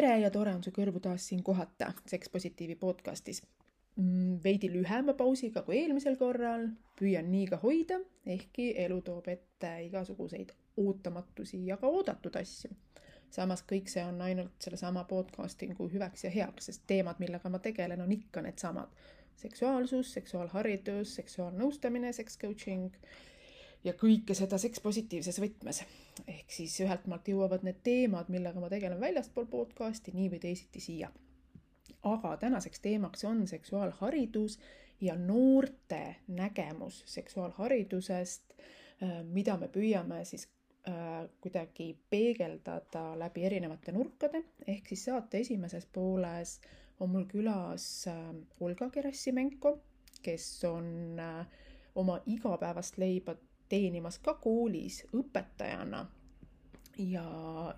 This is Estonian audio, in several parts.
tere ja tore on su kõrvu taas siin kohata Seks Positiivi podcastis. Mm, veidi lühema pausiga kui eelmisel korral, püüan nii ka hoida, ehkki elu toob ette igasuguseid ootamatusi ja ka oodatud asju. samas kõik see on ainult sellesama podcastingu hüveks ja heaks, sest teemad, millega ma tegelen, on ikka needsamad. seksuaalsus, seksuaalharidus, seksuaalnõustamine, seks coaching ja kõike seda sekspositiivses võtmes. ehk siis ühelt maalt jõuavad need teemad, millega ma tegelen väljaspool podcasti, nii või teisiti siia. aga tänaseks teemaks on seksuaalharidus ja noorte nägemus seksuaalharidusest, äh, mida me püüame siis äh, kuidagi peegeldada läbi erinevate nurkade, ehk siis saate esimeses pooles on mul külas äh, Olga Gerasimenko, kes on oma igapäevast leiba teenimas ka koolis õpetajana. ja,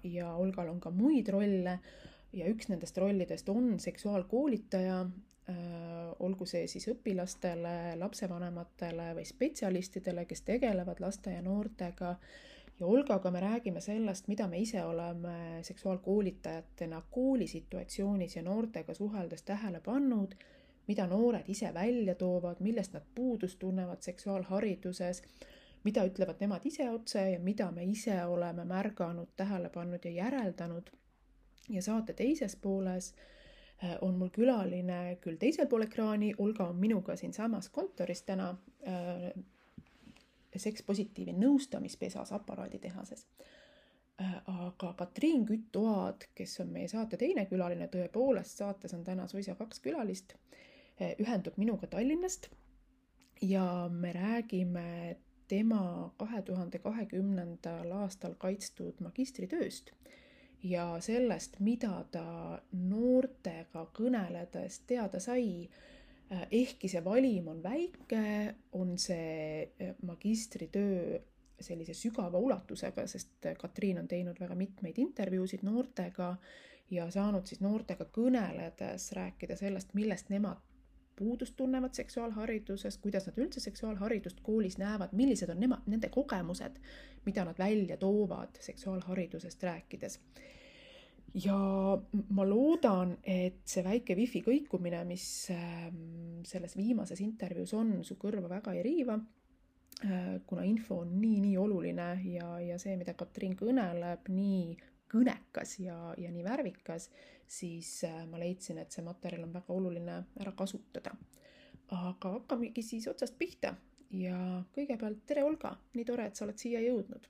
ja Olgal on ka muid rolle ja üks nendest rollidest on seksuaalkoolitaja äh,. olgu see siis õpilastele, lapsevanematele või spetsialistidele, kes tegelevad laste ja noortega ja Olgaga me räägime sellest, mida me ise oleme seksuaalkoolitajatena koolisituatsioonis ja noortega suheldes tähele pannud, mida noored ise välja toovad, millest nad puudust tunnevad seksuaalhariduses mida ütlevad nemad ise otse ja mida me ise oleme märganud, tähele pannud ja järeldanud. ja saate teises pooles äh, on mul külaline küll teisel pool ekraani, Olga on minuga siinsamas kontoris täna äh, sekspositiivi nõustamispesas aparaaditehases äh,. aga Katriin Kütt-Oad, kes on meie saate teine külaline, tõepoolest saates on täna suisa kaks külalist äh,, ühendub minuga Tallinnast ja me räägime tema kahe tuhande kahekümnendal aastal kaitstud magistritööst ja sellest, mida ta noortega kõneledes teada sai. ehkki see valim on väike, on see eh, magistritöö sellise sügava ulatusega, sest Katriin on teinud väga mitmeid intervjuusid noortega ja saanud siis noortega kõneledes rääkida sellest, millest nemad puudust tunnevad seksuaalhariduses, kuidas nad üldse seksuaalharidust koolis näevad, millised on nemad, nende kogemused, mida nad välja toovad seksuaalharidusest rääkides. ja ma loodan, et see väike wifi kõikumine, mis ähm, selles viimases intervjuus on, su kõrva väga ei riiva äh, kuna info on nii, nii oluline ja, ja see, mida Katrin kõneleb, nii kõnekas ja, ja nii värvikas, siis äh, ma leidsin, et see materjal on väga oluline ära kasutada. aga hakkamegi siis otsast pihta ja kõigepealt tere, Olga, nii tore, et sa oled siia jõudnud.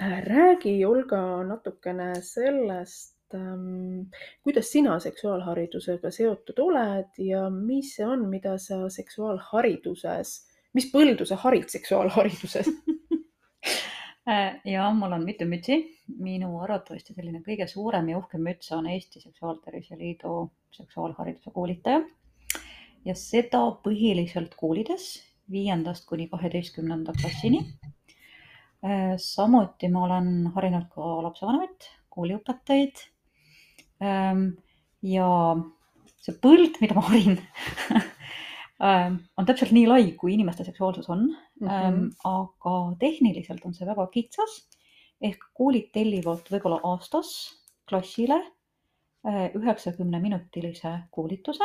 Äh, räägi, Olga, natukene sellest, ähm, kuidas sina seksuaalharidusega seotud oled ja mis see on, mida sa seksuaalhariduses, mis põldu sa harid seksuaalhariduses ja mul on mitu mütsi. minu arvatavasti selline kõige suurem ja uhkem müts on Eesti Seksuaaltervise Liidu seksuaalhariduse koolitaja. ja seda põhiliselt koolides viiendast kuni kaheteistkümnenda klassini. Äh, samuti ma olen harinud ka lapsevanemaid, kooliõpetajaid. Ähm, ja see põld, mida ma harin Ähm, on täpselt nii lai, kui inimeste seksuaalsus on mm. -hmm. aga tehniliselt on see väga kitsas ehk koolid tellivad võib-olla aastas klassile äh, üheksakümne minutilise koolituse.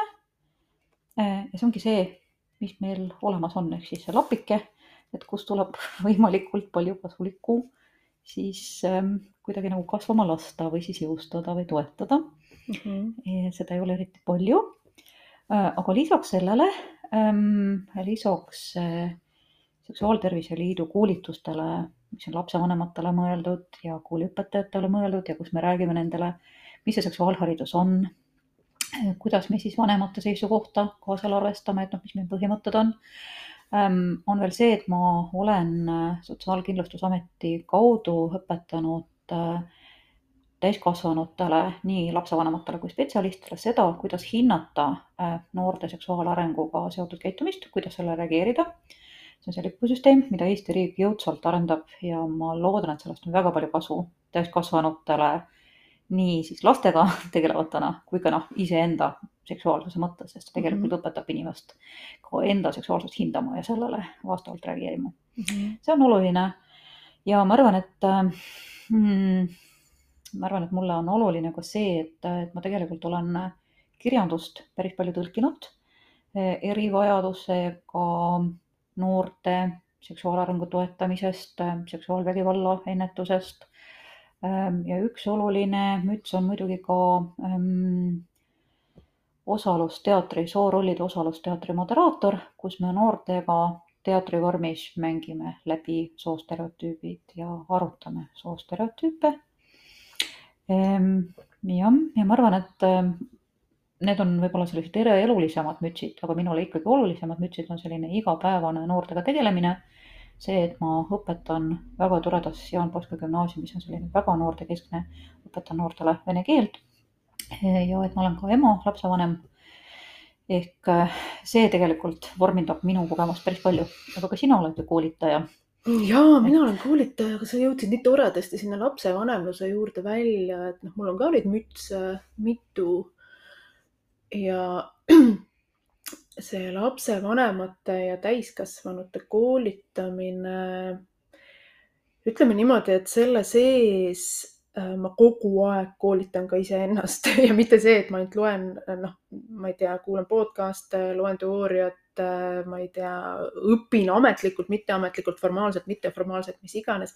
Äh, ja see ongi see, mis meil olemas on, ehk siis see lapike, et kust tuleb võimalikult palju kasulikku siis ähm, kuidagi nagu kasvama lasta või siis jõustada või toetada mm. -hmm. seda ei ole eriti palju. aga lisaks sellele ähm,. lisaks äh, Seksuaaltervise Liidu koolitustele, mis on lapsevanematele mõeldud ja kooliõpetajatele mõeldud ja kus me räägime nendele, mis see seksuaalharidus on, kuidas me siis vanemate seisukohta ka seal arvestame, et noh, mis meie põhimõtted on ähm,. on veel see, et ma olen äh, Sotsiaalkindlustusameti kaudu õpetanud äh, täiskasvanutele, nii lapsevanematele kui spetsialistidele seda, kuidas hinnata äh, noorte seksuaalarenguga seotud käitumist, kuidas sellele reageerida. See on see lipusüsteem, mida Eesti riik jõudsalt arendab ja ma loodan, et sellest on väga palju kasu täiskasvanutele, nii siis lastega tegelevatena kui ka noh, iseenda seksuaalsuse mõttes, sest tegelikult mm -hmm. õpetab inimest ka enda seksuaalsust hindama ja sellele vastavalt reageerima mm. -hmm. see on oluline ja ma arvan, et äh, mm, ma arvan, et mulle on oluline ka see, et, et ma tegelikult olen kirjandust päris palju tõlkinud erivajadusega noorte seksuaalarengu toetamisest, seksuaalvägivalla ennetusest. ja üks oluline müts on muidugi ka ähm, osalusteatri, soorollide osalusteatri moderaator, kus me noortega teatrivormis mängime läbi soostereotüübid ja arutame soostereotüüpe. Ehm, jah, ja ma arvan, et ehm, need on võib-olla sellised elulisemad mütsid, aga minule ikkagi olulisemad mütsid on selline igapäevane noortega tegelemine. see, et ma õpetan väga toredas Jaan Poska gümnaasiumis on selline väga noortekeskne, õpetan noortele vene keelt ja et ma olen ka ema, lapsevanem. ehk äh, see tegelikult vormindab minu kogemust päris palju, aga ka sina oled ju koolitaja. ja mina olen koolitaja, aga sa jõudsid nii toredasti sinna lapsevanemluse juurde välja, et noh, mul on ka neid mütse mitu. Ja see lapsevanemate ja täiskasvanute koolitamine, ütleme niimoodi, et selle sees Äh, ma kogu aeg koolitan ka iseennast ja mitte see, et ma ainult loen, noh, ma ei tea, kuulan podcast'e, loen teooriat, äh, ma ei tea, õpin ametlikult, mitteametlikult, formaalselt, mitteformaalselt, mis iganes.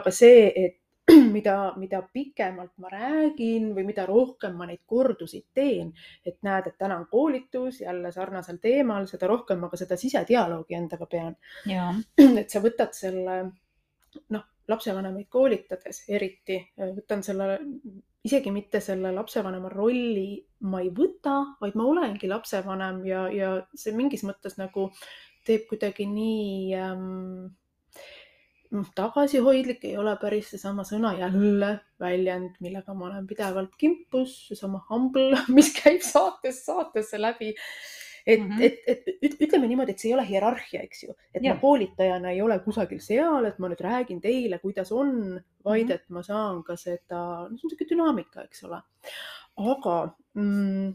aga see, et mida, mida pikemalt ma räägin või mida rohkem ma neid kordusid teen, et näed, et täna on koolitus jälle sarnasel teemal, seda rohkem ma ka seda sisedialoogi endaga pean. et sa võtad selle, noh lapsevanemaid koolitades eriti, võtan selle, isegi mitte selle lapsevanema rolli ma ei võta, vaid ma olengi lapsevanem ja, ja see mingis mõttes nagu teeb kuidagi nii ähm, tagasihoidlik ei ole päris seesama sõna jälle väljend, millega ma olen pidevalt kimpus, seesama humble, mis käib saatest saatesse läbi et mm, -hmm. et, et ütleme niimoodi, et see ei ole hierarhia, eks ju, et ja. ma koolitajana ei ole kusagil seal, et ma nüüd räägin teile, kuidas on, vaid mm -hmm. et ma saan ka seda, no see on niisugune dünaamika, eks ole. aga mm,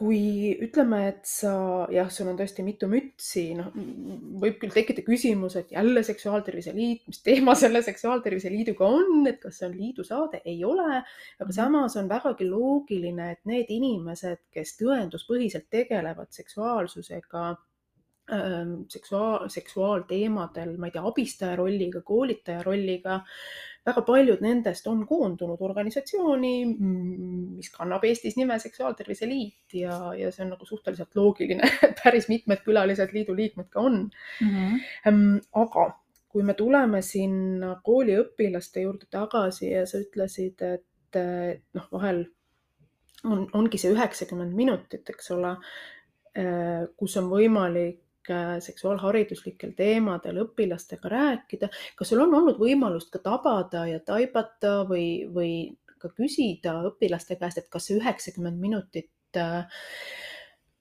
kui ütleme, et sa jah, sul on tõesti mitu mütsi, noh, võib küll tekkida küsimus, et jälle Seksuaaltervise Liit, mis teema selle Seksuaaltervise Liiduga on, et kas see on liidu saade, ei ole. aga mhm. samas on vägagi loogiline, et need inimesed, kes tõenduspõhiselt tegelevad seksuaalsusega ähm, seksuaal, seksuaalteemadel, ma ei tea, abistaja rolliga, koolitaja rolliga väga paljud nendest on koondunud organisatsiooni, mis kannab Eestis nime Seksuaaltervise Liit ja, ja see on nagu suhteliselt loogiline, et päris mitmed külalised liidu liikmed ka on mm. -hmm. aga kui me tuleme sinna kooliõpilaste juurde tagasi ja sa ütlesid, et noh, vahel on, ongi see üheksakümmend minutit, eks ole, eh, kus on võimalik seksuaalhariduslikel teemadel õpilastega rääkida. kas sul on olnud võimalust ka tabada ja taibata või, või ka küsida õpilaste käest, et kas see üheksakümmend minutit äh,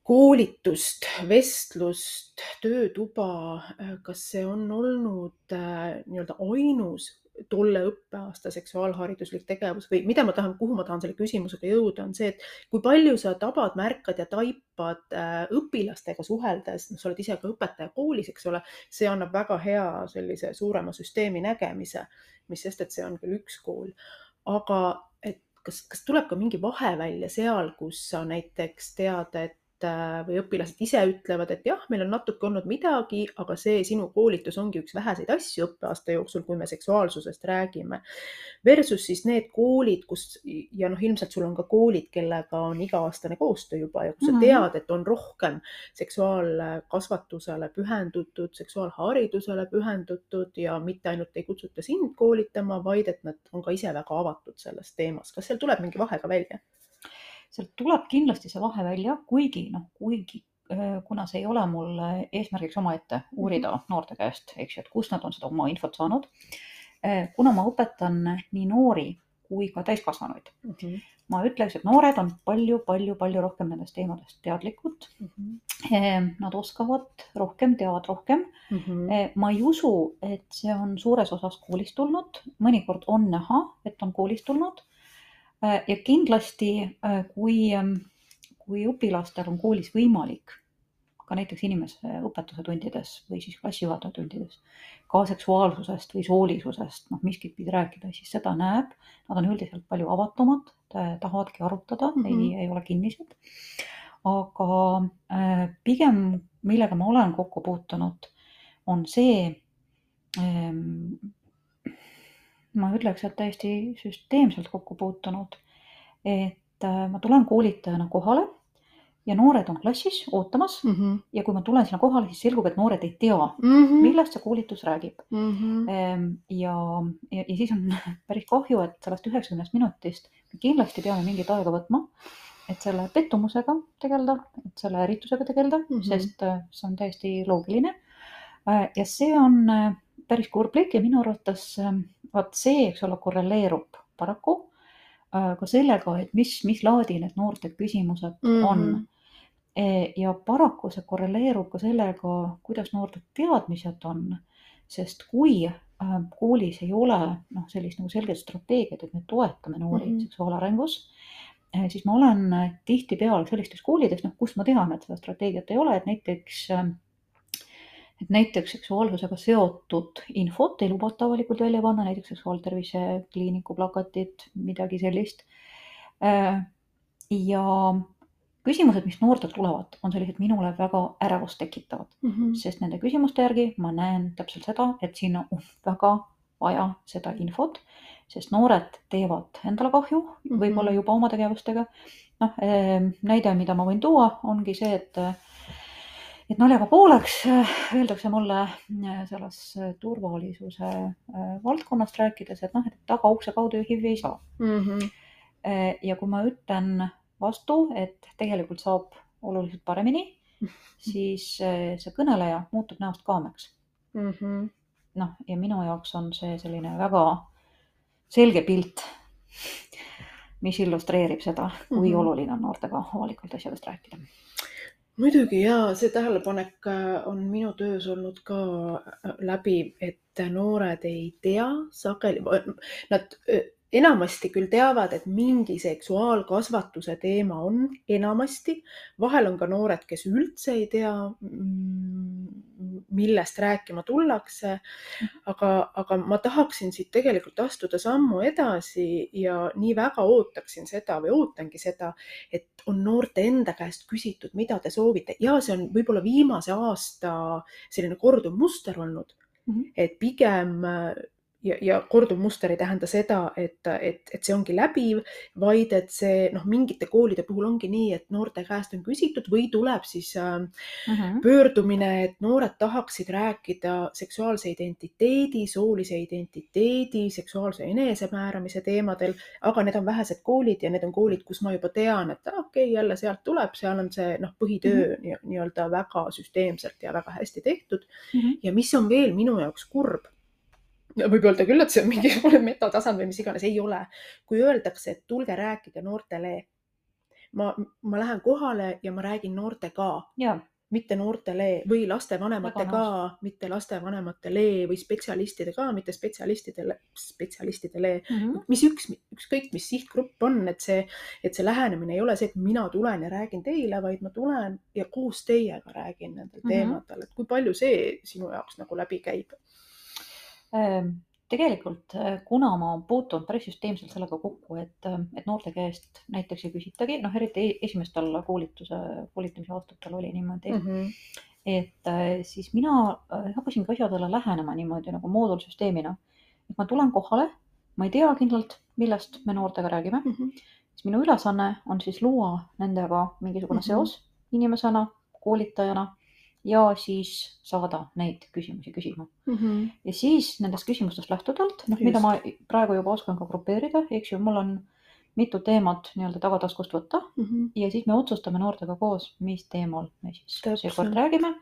koolitust, vestlust, töötuba, äh, kas see on olnud nii-öelda ainus tolle õppeaasta seksuaalhariduslik tegevus või mida ma tahan, kuhu ma tahan selle küsimusega jõuda, on see, et kui palju sa tabad, märkad ja taipad äh, õpilastega suheldes, noh, sa oled ise ka õpetaja koolis, eks ole, see annab väga hea sellise suurema süsteemi nägemise, mis sest, et see on küll üks kool, aga et kas, kas tuleb ka mingi vahe välja seal, kus sa näiteks tead, et või õpilased ise ütlevad, et jah, meil on natuke olnud midagi, aga see sinu koolitus ongi üks väheseid asju õppeaasta jooksul, kui me seksuaalsusest räägime. Versus siis need koolid, kus ja noh, ilmselt sul on ka koolid, kellega on iga-aastane koostöö juba ja kus sa mhm. tead, et on rohkem seksuaalkasvatusele pühendutud, seksuaalharidusele pühendutud ja mitte ainult ei kutsuta sind koolitama, vaid et nad on ka ise väga avatud selles teemas. kas seal tuleb mingi vahe ka välja? Sealt tuleb kindlasti see vahe välja, kuigi noh, kuigi äh, kuna see ei ole mul eesmärgiks omaette uurida mhm. noorte käest, eks ju, et kust nad on seda oma infot saanud. Äh, kuna ma õpetan nii noori kui ka täiskasvanuid mm, -hmm. ma ütleks, et noored on palju-palju-palju rohkem nendest teemadest teadlikud mm. -hmm. Nad oskavad rohkem, teavad rohkem mm. -hmm. ma ei usu, et see on suures osas koolist tulnud, mõnikord on näha, et on koolist tulnud Äh, ja kindlasti, äh, kui, ähm, kui õpilastel on koolis võimalik ka näiteks inimese õpetuse tundides või siis klassijuhataja tundides ka seksuaalsusest või soolisusest, noh miskit pidi rääkida, siis seda näeb. Nad on üldiselt palju avatumad, tahavadki arutada mm, -hmm. ei, ei ole kinnised. aga äh, pigem, millega ma olen kokku puutunud, on see ähm,, ma ütleks, et täiesti süsteemselt kokku puutunud, et äh, ma tulen koolitajana kohale ja noored on klassis ootamas mm -hmm. ja kui ma tulen sinna kohale, siis selgub, et noored ei tea mm, -hmm. millest see koolitus räägib mm. -hmm. ja, ja, ja siis on päris kahju, et sellest üheksakümnest minutist me kindlasti peame mingit aega võtma, et selle pettumusega tegeleda, et selle ärritusega tegeleda mm, -hmm. sest äh, see on täiesti loogiline. Äh, ja see on päris kurblik ja minu arvates vaat see, eks ole, korreleerub paraku ka sellega, et mis, mis laadi need noorte küsimused mm -hmm. on E, ja paraku see korreleerub ka sellega, kuidas noorte teadmised on, sest kui äh, koolis ei ole noh, sellist nagu selget strateegiat, et me toetame noori mm -hmm. seksuaalarengus, äh, siis ma olen tihtipeale sellistes koolides, noh, kus ma tean, et seda strateegiat ei ole, et näiteks äh, et näiteks seksuaalsusega seotud infot ei lubata avalikult välja panna, näiteks seksuaaltervise kliiniku plakatid, midagi sellist. ja küsimused, mis noortelt tulevad, on sellised minule väga ärevust tekitavad mm, -hmm. sest nende küsimuste järgi ma näen täpselt seda, et siin on väga vaja seda infot, sest noored teevad endale kahju mm -hmm. võib-olla juba oma tegevustega. noh, ehm, näide, mida ma võin tuua, ongi see, et et naljaga pooleks öeldakse mulle äh, selles turvalisuse äh, valdkonnast rääkides, et noh, et tagaukse kaudu ju HIV-i ei saa mm. -hmm. ja kui ma ütlen vastu, et tegelikult saab oluliselt paremini, siis see kõneleja muutub näost kaameks mm -hmm.. noh, ja minu jaoks on see selline väga selge pilt, mis illustreerib seda, kui mm -hmm. oluline on noortega avalikult asjadest rääkida muidugi ja see tähelepanek äh, on minu töös olnud ka äh, läbiv, et noored ei tea sageli, nad enamasti küll teavad, et mingi seksuaalkasvatuse teema on, enamasti. vahel on ka noored, kes üldse ei tea, mm, millest rääkima tullakse. aga, aga ma tahaksin siit tegelikult astuda sammu edasi ja nii väga ootaksin seda või ootangi seda, et on noorte enda käest küsitud, mida te soovite ja see on võib-olla viimase aasta selline korduv muster olnud mm. -hmm. et pigem ja, ja korduv muster ei tähenda seda, et, et, et see ongi läbiv, vaid et see noh, mingite koolide puhul ongi nii, et noorte käest on küsitud või tuleb siis äh, uh -huh. pöördumine, et noored tahaksid rääkida seksuaalse identiteedi, soolise identiteedi, seksuaalse enesemääramise teemadel, aga need on vähesed koolid ja need on koolid, kus ma juba tean, et okei okay,, jälle sealt tuleb, seal on see noh, põhitöö uh -huh. nii-öelda väga süsteemselt ja väga hästi tehtud uh. -huh. ja mis on veel minu jaoks kurb võib öelda küll, et see on mingisugune metatasand või mis iganes, ei ole. kui öeldakse, et tulge rääkige noortele, ma, ma lähen kohale ja ma räägin noortega, mitte noortele või lastevanematega, mitte lastevanematele või spetsialistidega, mitte spetsialistidele, spetsialistidele. Mm, -hmm. mis üks, ükskõik mis sihtgrupp on, et see, et see lähenemine ei ole see, et mina tulen ja räägin teile, vaid ma tulen ja koos teiega räägin nendel mm -hmm. teemadel, et kui palju see sinu jaoks nagu läbi käib tegelikult, äh, kuna ma puutun päris süsteemselt sellega kokku, et, äh, et noorte käest näiteks ei küsitagi, noh, eriti e-, esimestel koolituse, koolitamise aastatel oli niimoodi mm, -hmm. et äh, siis mina hakkasingi asjadele lähenema niimoodi nagu moodulsüsteemina. et ma tulen kohale, ma ei tea kindlalt, millest me noortega räägime mm, -hmm. siis minu ülesanne on siis luua nendega mingisugune mm -hmm. seos inimesena, koolitajana ja siis saada neid küsimusi küsima mm. -hmm. ja siis nendest küsimustest lähtuvalt, noh, mida ma praegu juba oskan ka grupeerida, eks ju, mul on mitu teemat nii-öelda tagataskust võtta mm -hmm. ja siis me otsustame noortega koos, mis teemal me siis seekord räägime.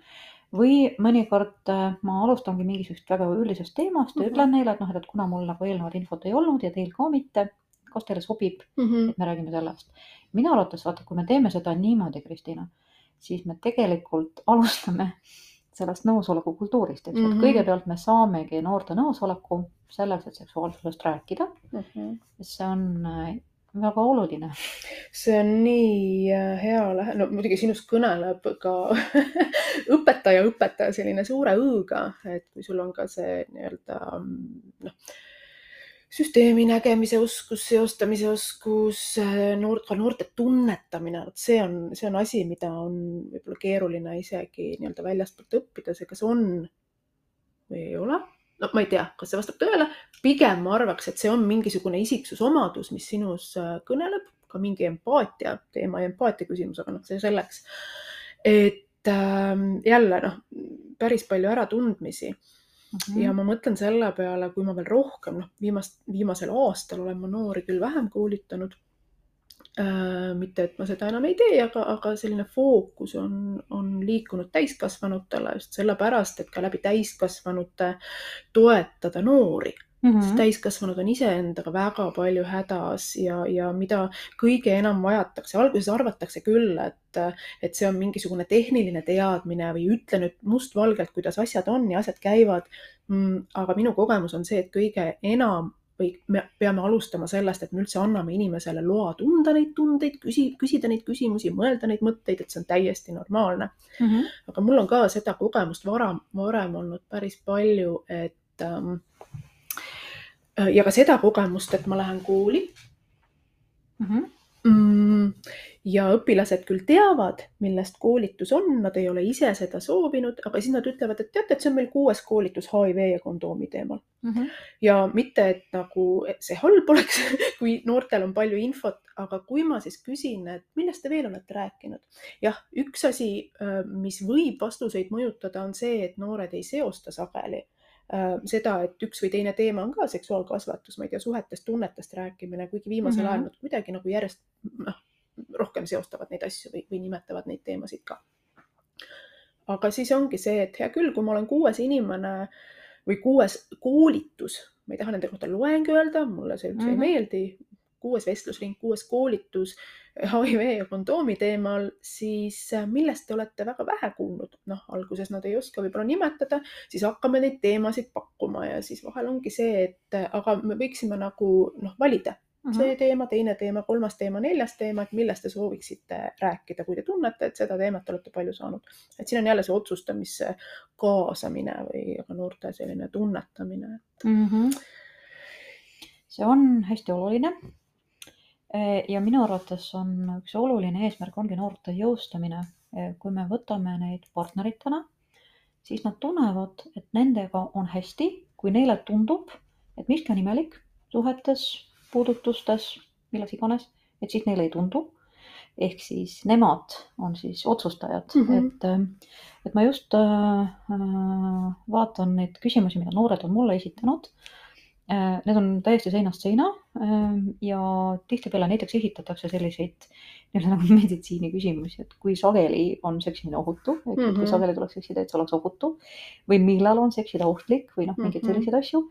või mõnikord äh, ma alustangi mingisugusest väga üldisest teemast ja mm -hmm. ütlen neile, et noh, et kuna mul nagu eelnevat infot ei olnud ja teil ka mitte, kas teile sobib mm, -hmm. et me räägime sellest. minu arvates vaata, kui me teeme seda niimoodi, Kristiina siis me tegelikult alustame sellest nõusoleku kultuurist, eks mm -hmm., et mhm. kõigepealt me saamegi noorte nõusoleku selleks, et seksuaalsusest rääkida mm. -hmm. see on äh, väga oluline. see on nii äh, hea lähe-, no muidugi sinust kõneleb ka õpetaja, õpetaja selline suure õ-ga, et kui sul on ka see nii-öelda noh, süsteemi nägemise oskus, seostamise oskus, noor, ka noorte tunnetamine, vot see on, see on asi, mida on võib-olla keeruline isegi nii-öelda väljastpoolt õppida, see kas on või ei ole. No ma ei tea, kas see vastab tõele, pigem ma arvaks, et see on mingisugune isiksusomadus, mis sinus äh, kõneleb, ka mingi empaatia teema ja empaatia küsimus, aga noh, see selleks. et äh, jälle noh, päris palju äratundmisi mm. -hmm. ja ma mõtlen selle peale, kui ma veel rohkem, noh, viimast, viimasel aastal olen ma noori küll vähem koolitanud Äh, mitte, et ma seda enam ei tee, aga, aga selline fookus on, on liikunud täiskasvanutele just sellepärast, et ka läbi täiskasvanute toetada noori mm. -hmm. sest täiskasvanud on iseendaga väga palju hädas ja, ja mida kõige enam vajatakse, alguses arvatakse küll, et, et see on mingisugune tehniline teadmine või ütle nüüd mustvalgelt, kuidas asjad on ja asjad käivad mm,. aga minu kogemus on see, et kõige enam või me peame alustama sellest, et me üldse anname inimesele loa tunda neid tundeid, küsi, küsida neid küsimusi, mõelda neid mõtteid, et see on täiesti normaalne mm. -hmm. aga mul on ka seda kogemust varem, varem olnud päris palju, et ähm, ja ka seda kogemust, et ma lähen kooli mm. -hmm. Mm, ja õpilased küll teavad, millest koolitus on, nad ei ole ise seda soovinud, aga siis nad ütlevad, et teate, et see on meil kuues koolitus HIV ja kondoomi teemal mm. -hmm. ja mitte, et nagu see halb oleks kui noortel on palju infot, aga kui ma siis küsin, et millest te veel olete rääkinud? jah, üks asi, äh, mis võib vastuseid mõjutada, on see, et noored ei seosta sageli äh, seda, et üks või teine teema on ka seksuaalkasvatus, ma ei tea, suhetest, tunnetest rääkimine, kuigi viimasel mm -hmm. ajal nad kuidagi nagu järjest noh, rohkem seostavad neid asju või, või nimetavad neid teemasid ka. aga siis ongi see, et hea küll, kui ma olen kuues inimene või kuues koolitus, ma ei taha nende kohta loeng öelda, mulle see üldse mm -hmm. ei mhm. meeldi, kuues vestlusring, kuues koolitus HIV ja kondoomi teemal, siis äh, millest te olete väga vähe kuulnud? noh, alguses nad ei oska võib-olla nimetada, siis hakkame neid teemasid pakkuma ja siis vahel ongi see, et äh, aga me võiksime nagu noh, valida see teema, teine teema, kolmas teema, neljas teema, et millest te sooviksite rääkida, kui te tunnete, et seda teemat olete palju saanud. et siin on jälle see otsustamisse kaasamine või ka noorte selline tunnetamine mm. -hmm. see on hästi oluline. E, ja minu arvates on üks oluline eesmärk ongi noorte jõustamine. E, kui me võtame neid partneritena, siis nad tunnevad, et nendega on hästi, kui neile tundub, et miski on imelik suhetes puudutustes, milles iganes, et siis neile ei tundu. ehk siis nemad on siis otsustajad mm, -hmm. et, äh, et ma just äh, vaatan neid küsimusi, mida noored on mulle esitanud äh,. Need on täiesti seinast seina äh, ja tihtipeale näiteks esitatakse selliseid nii-öelda nagu meditsiiniküsimusi, et kui sageli on seksimine ohutu, et mm -hmm. kui mhm. sageli tuleks seksida, et see oleks ohutu või millal on seksida ohtlik või noh, mingeid mm -hmm. selliseid asju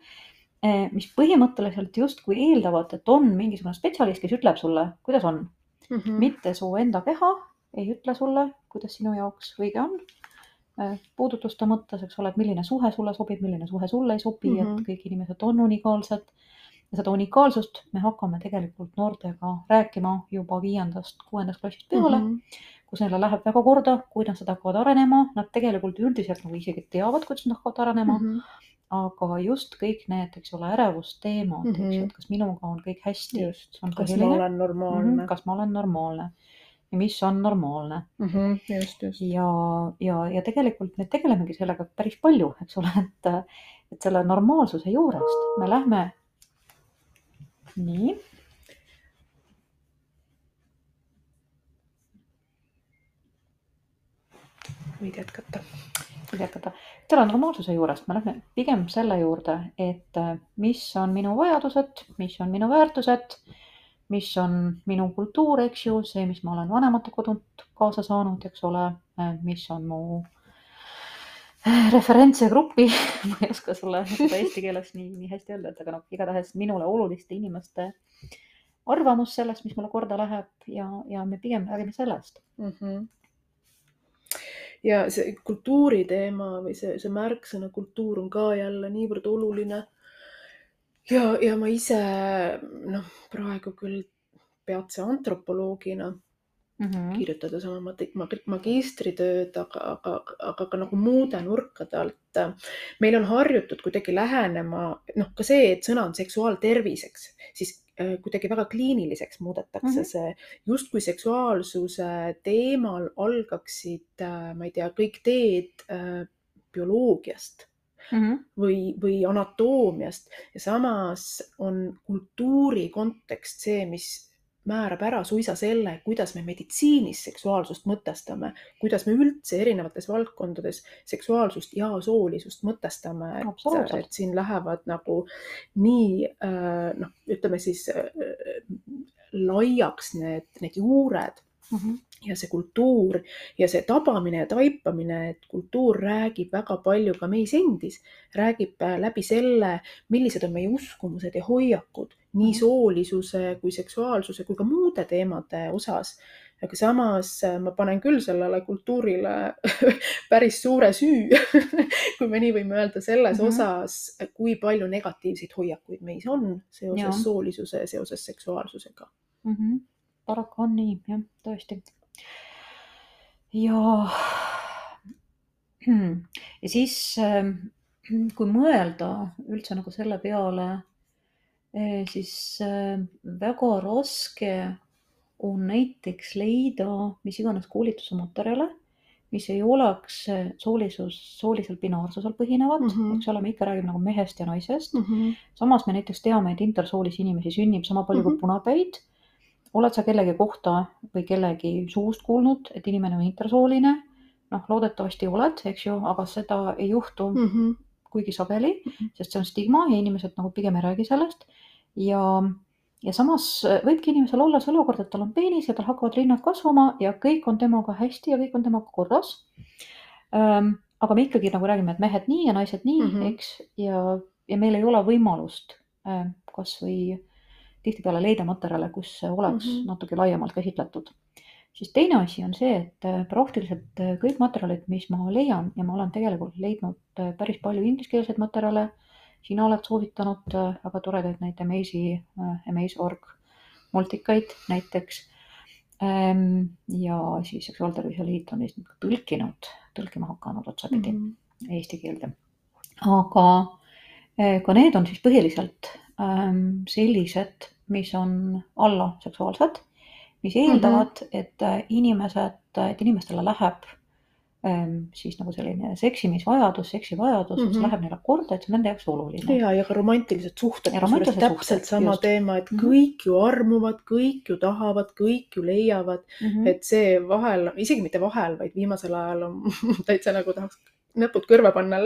Eh, mis põhimõtteliselt justkui eeldavad, et on mingisugune spetsialist, kes ütleb sulle, kuidas on mm. -hmm. mitte su enda keha ei ütle sulle, kuidas sinu jaoks õige on. Eh, puudutuste mõttes, eks ole, et milline suhe sulle sobib, milline suhe sulle ei sobi mm, -hmm. et mhm. kõik inimesed on unikaalsed. ja seda unikaalsust me hakkame tegelikult noortega rääkima juba viiendast, kuuendast klassist peale mm. -hmm kus neile läheb väga korda, kuidas nad hakkavad arenema, nad tegelikult üldiselt nagu isegi teavad, kuidas nad hakkavad arenema mm. -hmm aga just kõik need, eks ole, ärevusteemad mm, -hmm. eks ju, mhm. et kas minuga on kõik hästi. kas ma olen normaalne mm. -hmm. kas ma olen normaalne ja mis on normaalne mm. -hmm. just, just. ja, ja, ja tegelikult me tegelemegi sellega päris palju, eks ole, et, et selle normaalsuse juurest me lähme. nii. võid jätkata jätkata. selle normaalsuse juurest me lähme pigem selle juurde, et mis on minu vajadused, mis on minu väärtused, mis on minu kultuur, eks ju, see, mis ma olen vanemate kodunt kaasa saanud, eks ole, äh, mis on mu äh, referentse grupi ma ei oska sulle seda eesti keeles nii, nii hästi öelda, et aga noh, igatahes minule oluliste inimeste arvamus sellest, mis mulle korda läheb ja, ja me pigem räägime sellest mm. -hmm ja see kultuuri teema või see, see märksõna kultuur on ka jälle niivõrd oluline. Ja, ja ma ise noh, praegu küll peatse antropoloogina mm -hmm. kirjutades oma magistritööd, aga, aga, aga ka nagu muude nurkade alt. meil on harjutud kuidagi lähenema, noh, ka see, et sõna on seksuaalterviseks, siis äh, kuidagi väga kliiniliseks muudetakse mm -hmm. see, justkui seksuaalsuse teemal algaksid, äh, ma ei tea, kõik teed äh, bioloogiast mm -hmm. või, või anatoomiast. Ja samas on kultuuri kontekst see, mis määrab ära suisa selle, kuidas me meditsiinis seksuaalsust mõtestame, kuidas me üldse erinevates valdkondades seksuaalsust ja soolisust mõtestame, et, et siin lähevad nagu nii äh, noh, ütleme siis äh, laiaks need, need juured. Mm. -hmm ja see kultuur ja see tabamine ja taipamine, et kultuur räägib väga palju ka meis endis, räägib äh, läbi selle, millised on meie uskumused ja hoiakud nii mhm. soolisuse kui seksuaalsuse kui ka muude teemade osas. aga samas äh, ma panen küll sellele kultuurile päris suure süü kui me nii võime öelda, selles mm -hmm. osas, kui palju negatiivseid hoiakuid meis on seoses ja. soolisuse seoses seksuaalsusega mm. -hmm. paraku on nii, jah, tõesti ja, ja siis, ähm, kui mõelda üldse nagu selle peale, eh, siis ähm, väga raske on näiteks leida mis iganes koolituse materjale, mis ei oleks soolisus, soolisel binaarsusel põhinevad mm, -hmm. eks ole, me ikka räägime nagu mehest ja naisest mm. -hmm. samas me näiteks teame, et intersoolisi inimesi sünnib sama palju mm -hmm. kui punapäid oled sa kellegi kohta või kellegi suust kuulnud, et inimene on intersooline? noh, loodetavasti oled, eks ju, aga seda ei juhtu mm -hmm. kuigi sageli, mhm. sest see on stigma ja inimesed nagu pigem ei räägi sellest. ja, ja samas võibki inimesel olla see olukord, et tal on peenis ja tal hakkavad rinnad kasvama ja kõik on temaga hästi ja kõik on temaga korras ähm,. aga me ikkagi nagu räägime, et mehed nii ja naised nii mm, -hmm. eks, ja, ja meil ei ole võimalust äh, kasvõi tihtipeale leida materjale, kus oleks mm -hmm. natuke laiemalt käsitletud. siis teine asi on see, et äh, praktiliselt äh, kõik materjalid, mis ma leian ja ma olen tegelikult leidnud äh, päris palju ingliskeelseid materjale. sina oled soovitanud väga toredaid neid Amaze'i, Amaze.org multikaid näiteks. Ehm, ja siis Seksuaaltervise Liit on neist tõlkinud, tõlkima hakanud otsapidi mm -hmm. eesti keelde. aga ka need on siis põhiliselt ähm, sellised mis on alla seksuaalsed, mis eeldavad mm, -hmm. et äh, inimesed, et inimestele läheb ähm, siis nagu selline seksimisvajadus, seksivajadus mm, -hmm. mis läheb neile korda, et see on nende jaoks oluline. ja, ja ka romantilised suhted, kusjuures täpselt sama just. teema, et mm -hmm. kõik ju armuvad, kõik ju tahavad, kõik ju leiavad mm, -hmm. et see vahel, isegi mitte vahel, vaid viimasel ajal on täitsa nagu tahaks näpud kõrva panna,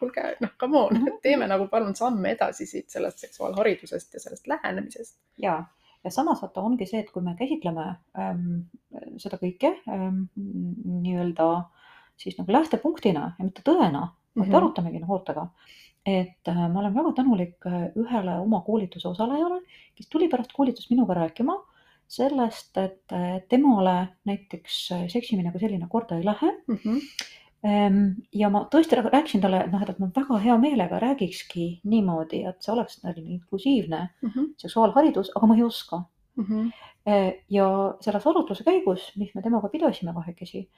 kuulge, noh, come on, mhm. teeme nagu palun samme edasi siit sellest seksuaalharidusest ja sellest lähenemisest. ja, ja samas vaata ongi see, et kui me käsitleme ähm, seda kõike ähm, nii-öelda siis nagu lähtepunktina ja mitte tõena, vaid mm -hmm. arutamegi noortega. et äh, ma olen väga tänulik äh, ühele oma koolituse osalejale, kes tuli pärast koolitust minuga rääkima sellest, et äh, temale näiteks äh, seksimine kui selline korda ei lähe mm. -hmm ja ma tõesti rääkisin talle, et noh, et ma väga hea meelega räägikski niimoodi, et see oleks inklusiivne mm -hmm. seksuaalharidus, aga ma ei oska mm. -hmm. ja selles arutluse käigus, mis me temaga pidasime kahekesi,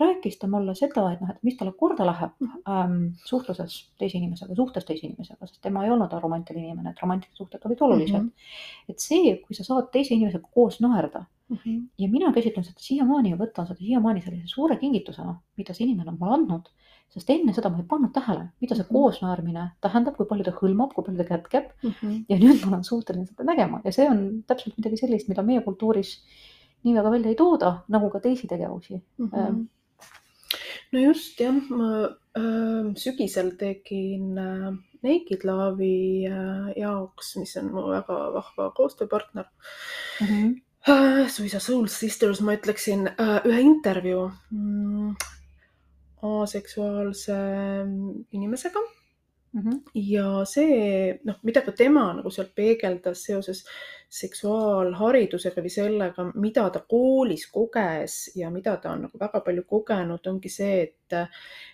rääkis ta mulle seda, et noh, et mis talle korda läheb mhm. ähm, suhtluses teise inimesega, suhtes teise inimesega, sest tema ei olnud romantiline inimene, et romantilised suhted olid olulised mm. -hmm. et see, kui sa saad teise inimesega koos naerda mm -hmm. ja mina käsitlen seda siiamaani ja võtan seda siiamaani sellise suure kingitusena, mida see inimene on mulle andnud, sest enne seda ma ei pannud tähele, mida see mm -hmm. koosnaermine tähendab, kui palju ta hõlmab, kui palju ta kätkeb mm. -hmm. ja nüüd ma olen suuteline seda nägema ja see on täpselt midagi sellist, mida meie kultuuris nii väga välja ei tooda, nagu ka teisi tegevusi mm. -hmm no just jah, ma äh, sügisel tegin äh, Naked Love'i äh, jaoks, mis on mu väga vahva koostööpartner mm. -hmm. Äh, suisa Soul Sisters, ma ütleksin äh,, ühe intervjuu mm, aseksuaalse inimesega mm. -hmm. ja see, noh, mida ka tema nagu sealt peegeldas seoses seksuaalharidusega või sellega, mida ta koolis koges ja mida ta on nagu väga palju kogenud, ongi see, et,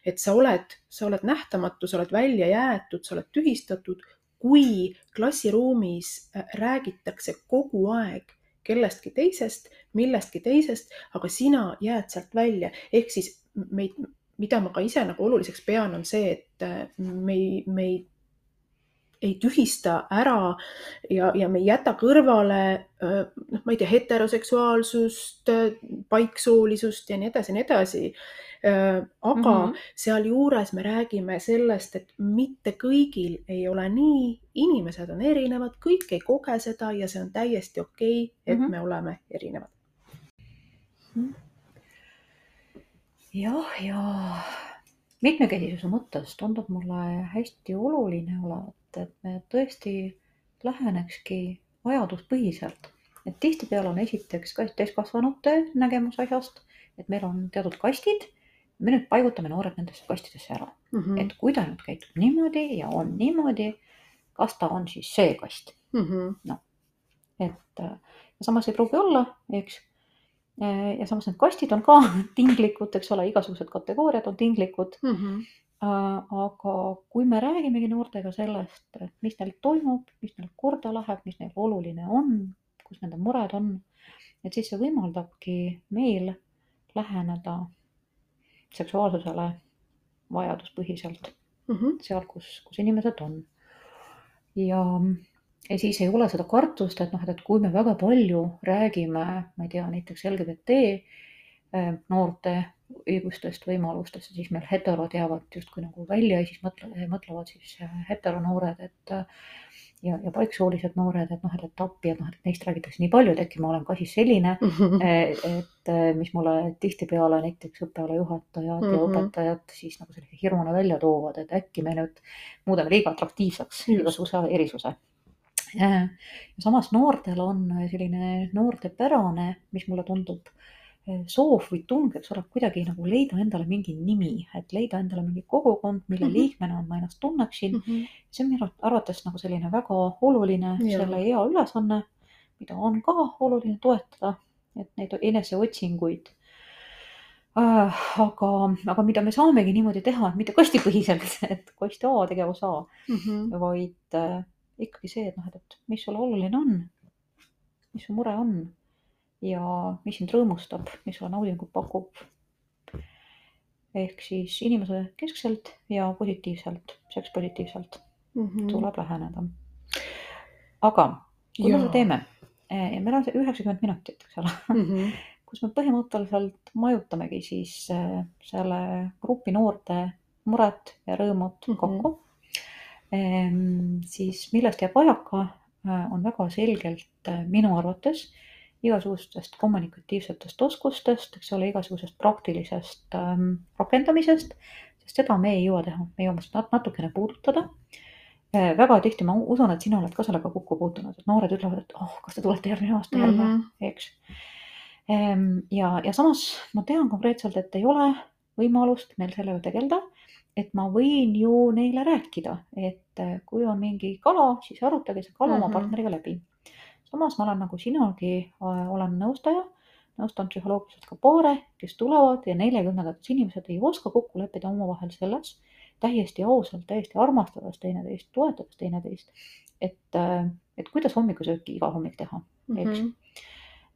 et sa oled, sa oled nähtamatu, sa oled välja jäetud, sa oled tühistatud, kui klassiruumis äh, räägitakse kogu aeg kellestki teisest, millestki teisest, aga sina jääd sealt välja. ehk siis meid, mida ma ka ise nagu oluliseks pean, on see, et äh, me ei, me ei ei tühista ära ja, ja me ei jäta kõrvale noh, ma ei tea, heteroseksuaalsust, paiksoolisust ja nii edasi ja nii edasi. Aga mm -hmm. sealjuures me räägime sellest, et mitte kõigil ei ole nii, inimesed on erinevad, kõik ei koge seda ja see on täiesti okei okay,, et mm -hmm. me oleme erinevad. jah, ja mitmekesisuse mõttes tundub mulle hästi oluline olevat, et me tõesti lähenekski vajaduspõhiselt. et tihtipeale on esiteks ka täiskasvanute nägemus asjast, et meil on teatud kastid me nüüd paigutame noored nendesse kastidesse ära mm, -hmm. et kui ta nüüd käitub niimoodi ja on niimoodi, kas ta on siis see kast mm -hmm.. noh, et äh, ja samas ei pruugi olla, eks. Äh, ja samas need kastid on ka tinglikud, eks ole, igasugused kategooriad on tinglikud mm. -hmm. Aga kui me räägimegi noortega sellest, et mis neil toimub, mis neil korda läheb, mis neil oluline on, kus nende mured on, et siis see võimaldabki meil läheneda seksuaalsusele vajaduspõhiselt mm -hmm. seal, kus, kus inimesed on. ja, ja siis ei ole seda kartust, et noh, et, et kui me väga palju räägime, ma ei tea, näiteks LGBT noorte õigustest, võimalustest, siis meil heterod jäävad justkui nagu välja ja siis mõtle, mõtlevad siis eh, heteronoored, et ja, ja paiksoolised noored, et noh, et, et appi, et noh, et neist räägitakse nii palju, et äkki ma olen ka siis selline mm, -hmm. et mis mulle tihtipeale näiteks õppealajuhatajad mm -hmm. ja mhm. õpetajad siis nagu sellise hirmuna välja toovad, et äkki me nüüd muudame liiga atraktiivseks igasuguse erisuse. ja samas noortel on selline noortepärane, mis mulle tundub soov või tung, eks ole, kuidagi nagu leida endale mingi nimi, et leida endale mingi kogukond, mille mm -hmm. liikmena ma ennast tunneksin mm. -hmm. see on minu arvates nagu selline väga oluline ja. selle ea ülesanne, mida on ka oluline toetada, et neid eneseotsinguid äh,. aga, aga mida me saamegi niimoodi teha, et mitte kastipõhiselt, et kast A, tegevus A mm, -hmm. vaid äh, ikkagi see, et noh, et, et mis sulle oluline on, mis su mure on ja mis sind rõõmustab, mis sulle naudingut pakub. ehk siis inimese keskselt ja positiivselt, sekspositiivselt mm -hmm. tuleb läheneda. aga kui ja. me seda teeme, eh, meil on see üheksakümmend minutit, eks ole mm, -hmm. kus me põhimõtteliselt majutamegi siis eh, selle grupi noorte mured ja rõõmud mm -hmm. kokku ehm,. siis millest jääb vajaka, eh, on väga selgelt minu arvates igasugustest kommunikatiivsetest oskustest, eks ole, igasugusest praktilisest ähm, rakendamisest, sest seda me ei jõua teha, me jõuame seda natukene puudutada äh,. väga tihti ma usun, et sina oled ka sellega kokku puutunud, et noored ütlevad, et oh, kas te tulete järgmine aasta jälle mm, -hmm. eks ehm,. ja, ja samas ma tean konkreetselt, et ei ole võimalust meil sellega tegeleda et ma võin ju neile rääkida, et äh, kui on mingi kala, siis arutage see kala mm -hmm. oma mhm. partneriga läbi samas ma olen nagu sinagi, äh, olen nõustaja, nõustan psühholoogiliselt ka paare, kes tulevad ja neljakümnendates inimesed ei oska kokku leppida omavahel selles, täiesti ausalt, täiesti armastades teineteist, toetades teineteist, et, äh, et kuidas hommikusööki iga hommik teha, eks. Mm. -hmm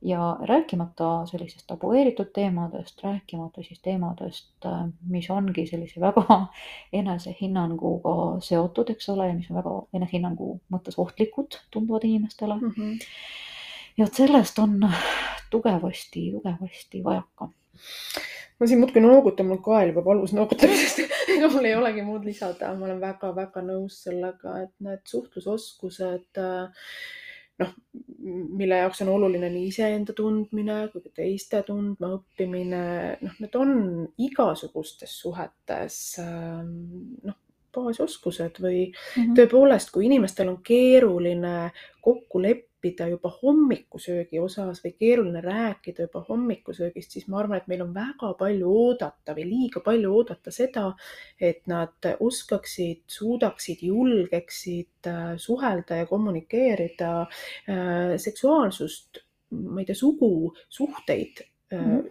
ja rääkimata sellisest tabueeritud teemadest, rääkimata siis teemadest, äh, mis ongi sellise väga enesehinnanguga seotud, eks ole, ja mis on väga enesehinnangu mõttes ohtlikud, tunduvad inimestele mm. -hmm. ja et sellest on tugevasti, tugevasti vajaka ma siin muudkui noogutan, mul kael juba valus noogutamisest mul ei olegi muud lisada, ma olen väga-väga nõus sellega, et need suhtlusoskused äh, noh, mille jaoks on oluline nii iseenda tundmine kui ka teiste tundma õppimine, noh, need on igasugustes suhetes ähm, noh, baasoskused või mm -hmm. tõepoolest, kui inimestel on keeruline kokku leppida, leppida juba hommikusöögi osas või keeruline rääkida juba hommikusöögist, siis ma arvan, et meil on väga palju oodata või liiga palju oodata seda, et nad oskaksid, suudaksid, julgeksid äh, suhelda ja kommunikeerida äh, seksuaalsust, ma ei tea, sugu, suhteid.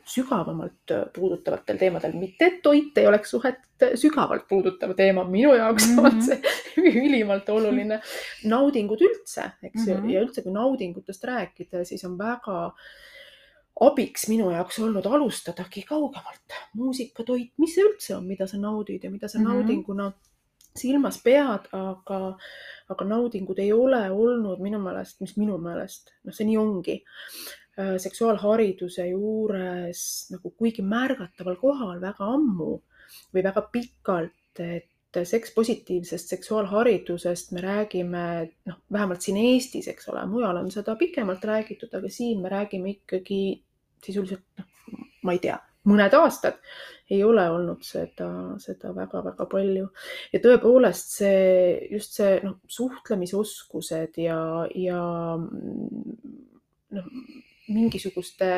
Sügavamalt puudutavatel teemadel, mitte et toit ei oleks suhet sügavalt puudutav teema, minu jaoks mm -hmm. on see ülimalt oluline. naudingud üldse, eks ju mm -hmm., ja üldse, kui naudingutest rääkida, siis on väga abiks minu jaoks olnud alustadagi kaugemalt. muusika, toit, mis see üldse on, mida sa naudid ja mida sa mm -hmm. naudinguna silmas pead, aga, aga naudingud ei ole olnud minu meelest, mis minu meelest, noh, see nii ongi Äh, seksuaalhariduse juures nagu kuigi märgataval kohal väga ammu või väga pikalt, et sekspositiivsest seksuaalharidusest me räägime, noh, vähemalt siin Eestis, eks ole, mujal on seda pikemalt räägitud, aga siin me räägime ikkagi sisuliselt, noh, ma ei tea, mõned aastad ei ole olnud seda, seda väga-väga palju. ja tõepoolest see, just see noh, suhtlemisoskused ja, ja noh, mingisuguste,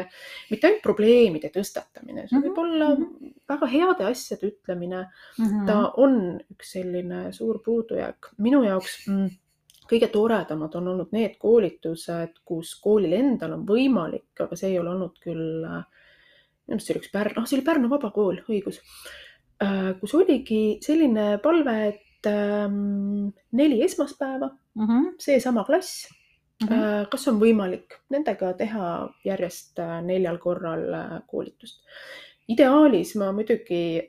mitte ainult probleemide tõstatamine, see võib mm -hmm. olla mhm. väga heade asjade ütlemine mm. -hmm. ta on üks selline suur puudujääk minu jaoks mm, kõige toredamad on olnud need koolitused, kus koolil endal on võimalik, aga see ei ole olnud küll, minu meelest see oli üks Pärnu, ah see oli Pärnu Vabakool, õigus, äh, kus oligi selline palve, et ähm, neli esmaspäeva mm, -hmm. seesama klass Mm -hmm. kas on võimalik nendega teha järjest äh, neljal korral äh, koolitust? ideaalis ma muidugi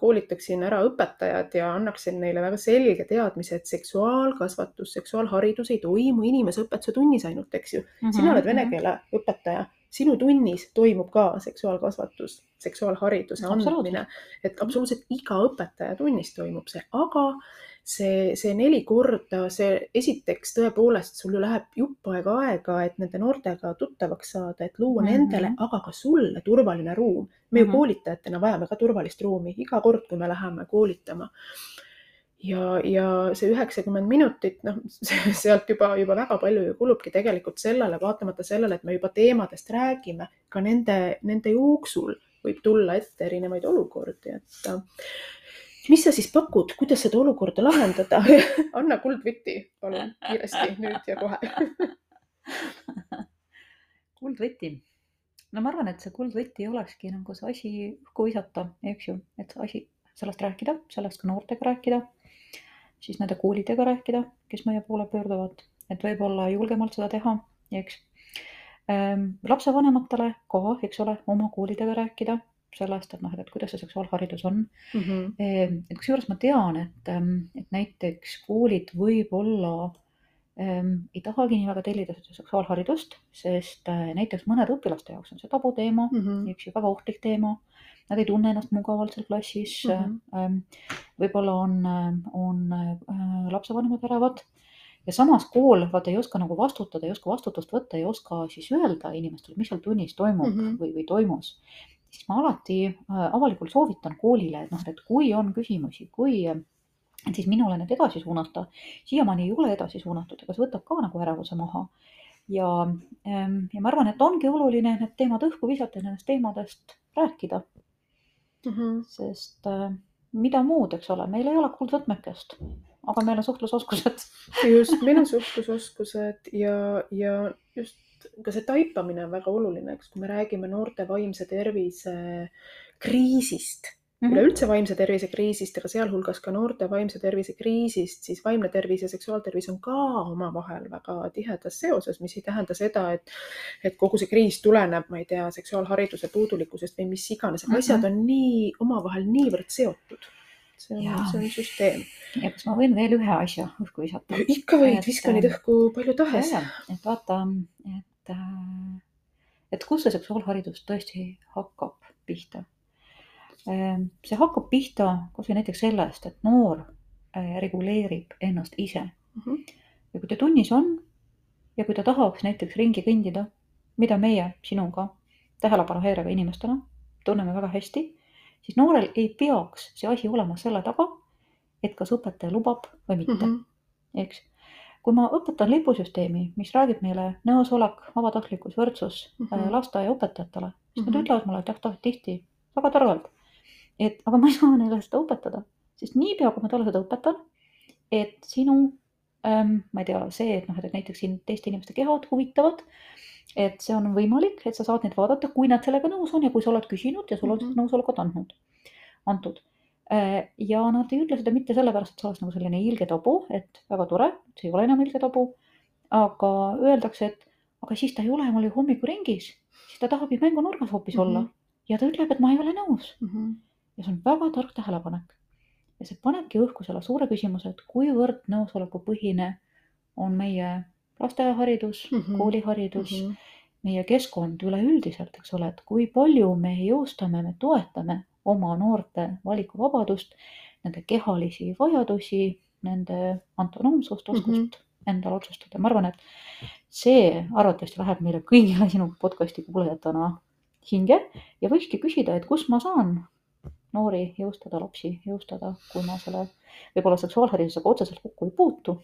koolitaksin ära õpetajad ja annaksin neile väga selge teadmise, et seksuaalkasvatus, seksuaalharidus ei toimu inimeseõpetuse tunnis ainult, eks ju mm. -hmm. sina oled vene mhm. keele õpetaja, sinu tunnis toimub ka seksuaalkasvatus, seksuaalhariduse andmine, et absoluutselt iga õpetaja tunnis toimub see, aga see, see neli korda, see esiteks tõepoolest sul ju läheb jupp aega aega, et nende noortega tuttavaks saada, et luua mm -hmm. nendele, aga ka sulle turvaline ruum. me ju mm -hmm. koolitajatena vajame ka turvalist ruumi iga kord, kui me läheme koolitama ja, ja see üheksakümmend minutit, noh, sealt juba, juba väga palju ju kulubki tegelikult sellele, vaatamata sellele, et me juba teemadest räägime, ka nende, nende jooksul võib tulla ette erinevaid olukordi, et mis sa siis pakud, kuidas seda olukorda lahendada? Anna kuldvõti, palun kiiresti nüüd ja kohe. Kuldvõti. no ma arvan, et see kuldvõti olekski nagu see asi õhku visata, eks ju, et asi, sellest rääkida, sellest ka noortega rääkida, siis nende koolidega rääkida, kes meie poole pöörduvad, et võib-olla julgemalt seda teha, eks. Ähm,. lapsevanematele ka, eks ole, oma koolidega rääkida sellest, et noh, et kuidas see seksuaalharidus on mm. -hmm. kusjuures ma tean, et, ehm, et näiteks koolid võib-olla ähm, ei tahagi nii väga tellida seda seksuaalharidust, sest äh, näiteks mõnede õpilaste jaoks on see tabuteema mm, -hmm. üks väga ohtlik teema. Nad ei tunne ennast mugavalt seal klassis mm. -hmm. Ähm, võib-olla on, on äh, lapsevanemad ärevad ja samas kool vaata ei oska nagu vastutada, ei oska vastutust võtta, ei oska siis öelda inimestele, mis seal tunnis toimub mm -hmm. või, või toimus siis ma alati äh, avalikult soovitan koolile, et noh, et kui on küsimusi, kui et siis minule need edasi suunata. siiamaani ei ole edasi suunatud, aga see võtab ka nagu ärevuse maha. ja, ähm, ja ma arvan, et ongi oluline need teemad õhku visata ja nendest teemadest rääkida mm. -hmm. sest äh, mida muud, eks ole, meil ei ole kuldvõtmekest, aga meil on suhtlusoskused just, meil on suhtlusoskused ja, ja just ka see taipamine on väga oluline, eks, kui me räägime noorte vaimse tervise kriisist mm -hmm. üleüldse vaimse tervise kriisist, aga sealhulgas ka noorte vaimse tervise kriisist, siis vaimne tervis ja seksuaaltervis on ka omavahel väga tihedas seoses, mis ei tähenda seda, et, et kogu see kriis tuleneb, ma ei tea, seksuaalhariduse puudulikkusest või mis iganes, mm -hmm. asjad on nii omavahel niivõrd seotud see on, see on süsteem. ja kas ma võin veel ühe asja õhku visata? ikka võid, viska neid õhku palju tahes. et vaata, et, äh, et kus see seksuaalharidus tõesti hakkab pihta. Ähm, see hakkab pihta kasvõi näiteks sellest, et noor äh, reguleerib ennast ise mm. -hmm. ja kui ta tunnis on ja kui ta tahaks näiteks ringi kõndida, mida meie sinuga tähelepanuhäirega inimestena tunneme väga hästi siis noorel ei peaks see asi olema selle taga, et kas õpetaja lubab või mitte mm, -hmm. eks. Kui ma õpetan lipusüsteemi, mis räägib meile nõusolek, vabatahtlikkus, võrdsus mm -hmm. lasteaiaõpetajatele, siis mm -hmm. nad mhm. ütlevad mulle tah-tah tihti väga targalt, et aga ma ei saa neile seda õpetada, sest niipea, kui ma talle seda õpetan, et sinu ähm,, ma ei tea, see, et noh, et näiteks sind teiste inimeste kehad huvitavad et see on võimalik, et sa saad neid vaadata, kui nad sellega nõus on ja kui sa oled küsinud ja sul on Mhm. seda nõusolekut andnud, antud. Ja nad ei ütle seda mitte sellepärast, et see oleks nagu selline ilge tabu, et väga tore, see ei ole enam ilge tabu. aga öeldakse, et aga siis ta ei ole mul ju hommikuringis, siis ta tahab ju mängunurgas hoopis Mhm. olla ja ta ütleb, et ma ei ole nõus Mhm. ja see on väga tark tähelepanek. ja see panebki õhku selle suure küsimuse, et kuivõrd nõusolekupõhine on meie lasteaiaharidus mm, Mhm. -hmm. kooliharidus mm, Mhm. -hmm. meie keskkond üleüldiselt, eks ole, et kui palju me jõustame, me toetame oma noorte valikuvabadust, nende kehalisi vajadusi, nende autonoomsust, oskust mm. -hmm. endal otsustada. ma arvan, et see arvatavasti läheb meile kõigile sinu podcast'i kuulajatena hinge ja võikski küsida, et kus ma saan noori jõustada, lapsi jõustada, kui ma selle võib-olla seksuaalharidusega otseselt kokku ei puutu.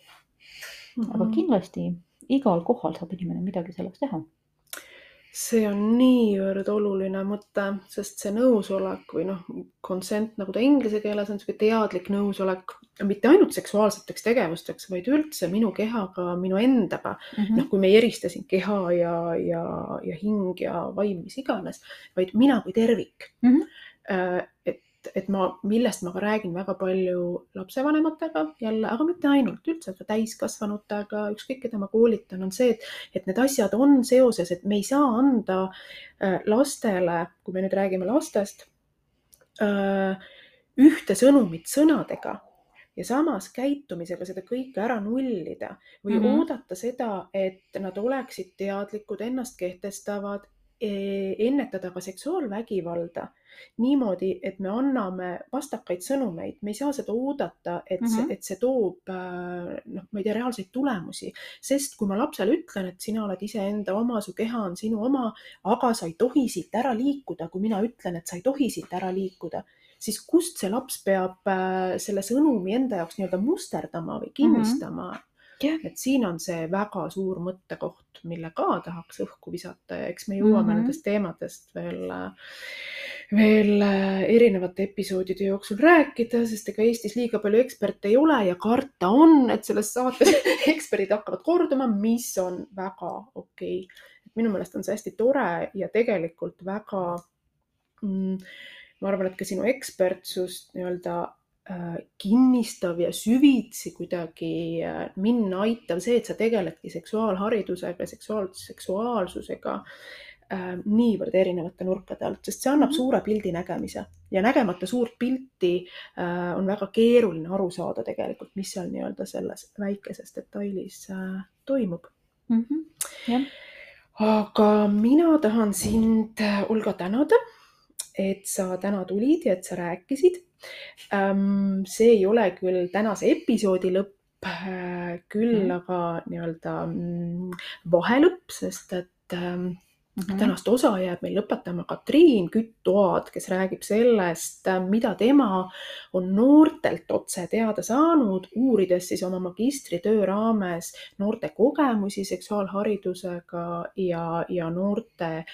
aga Mhm. kindlasti igal kohal saab inimene midagi selleks teha. See on niivõrd oluline mõte, sest see nõusolek või noh, consent nagu ta inglise keeles on niisugune teadlik nõusolek, mitte ainult seksuaalseteks tegevusteks, vaid üldse minu kehaga, minu endaga. Mhm. noh, kui me ei erista siin keha ja, ja, ja hing ja vaim, mis iganes, vaid mina kui tervik Mhm. Äh, et, et ma, millest ma ka räägin väga palju lapsevanematega jälle, aga mitte ainult, üldse ka täiskasvanutega, ükskõik keda ma koolitan, on see, et, et need asjad on seoses, et me ei saa anda äh, lastele, kui me nüüd räägime lastest, ühte sõnumit sõnadega ja samas käitumisega seda kõike ära nullida või mm. -hmm. oodata seda, et nad oleksid teadlikud, ennast kehtestavad, ennetada ka seksuaalvägivalda niimoodi, et me anname vastakaid sõnumeid, me ei saa seda oodata, et mm, -hmm. Mhm. see, et see toob äh, noh, ma ei tea, reaalseid tulemusi, sest kui ma lapsele ütlen, et sina oled iseenda oma, su keha on sinu oma, aga sa ei tohi siit ära liikuda, kui mina ütlen, et sa ei tohi siit ära liikuda, siis kust see laps peab äh, selle sõnumi enda jaoks nii-öelda musterdama või kinnistama mm. -hmm jah, et siin on see väga suur mõttekoht, mille ka tahaks õhku visata ja eks me jõuame mm. -hmm. nendest teemadest veel, veel äh, erinevate episoodide jooksul rääkida, sest ega Eestis liiga palju eksperte ei ole ja karta on, et selles saates eksperdid hakkavad korduma, mis on väga okei okay.. minu meelest on see hästi tore ja tegelikult väga mm, ma arvan, et ka sinu ekspertsust nii-öelda kinnistav ja süvitsi kuidagi äh, minna aitav see, et sa tegeledki seksuaalharidusega, seksuaal, seksuaalsusega äh, niivõrd erinevate nurkade alt, sest see annab Mhm. suure pildi nägemise ja nägemata suurt pilti äh, on väga keeruline aru saada tegelikult, mis seal nii-öelda selles väikeses detailis äh, toimub. Mhm. jah, aga mina tahan sind, Olga, tänada, et sa täna tulid ja et sa rääkisid. See ei ole küll tänase episoodi lõpp, küll Mhm. aga nii-öelda mm, vahelõpp, sest et ähm, Mhm. tänast osa jääb meil lõpetama Katriin Kütt-Toad, kes räägib sellest, mida tema on noortelt otse teada saanud, uurides siis oma magistritöö raames noorte kogemusi seksuaalharidusega ja, ja noorte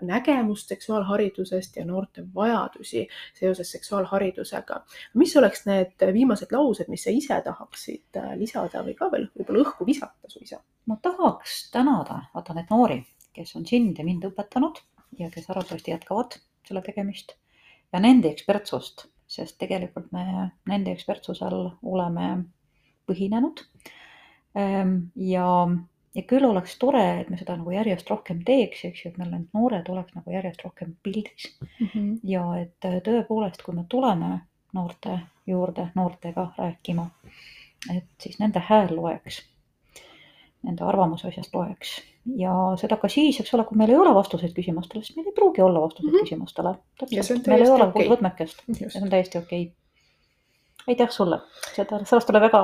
nägemust seksuaalharidusest ja noorte vajadusi seoses seksuaalharidusega. mis oleks need viimased laused, mis sa ise tahaksid äh, lisada või ka veel võib-olla õhku visata suisa? ma tahaks tänada, vaata neid noori, kes on sind ja mind õpetanud ja kes arvatavasti jätkavad selle tegemist ja nende ekspertsust, sest tegelikult me nende ekspertsusel oleme põhinenud. ja, ja küll oleks tore, et me seda nagu järjest rohkem teeks, eks ju, et meil need noored oleks nagu järjest rohkem pildis. Ja et tõepoolest, kui me tuleme noorte juurde noortega rääkima, et siis nende hääl loeks, nende arvamus asjast loeks ja seda ka siis, eks ole, kui meil ei ole vastuseid küsimustele, sest meil ei pruugi olla vastuseid mm -hmm. küsimustele. Meil ei ole okei. kuldvõtmekest ja see on täiesti okei okay.. aitäh sulle, seda, sellest oli väga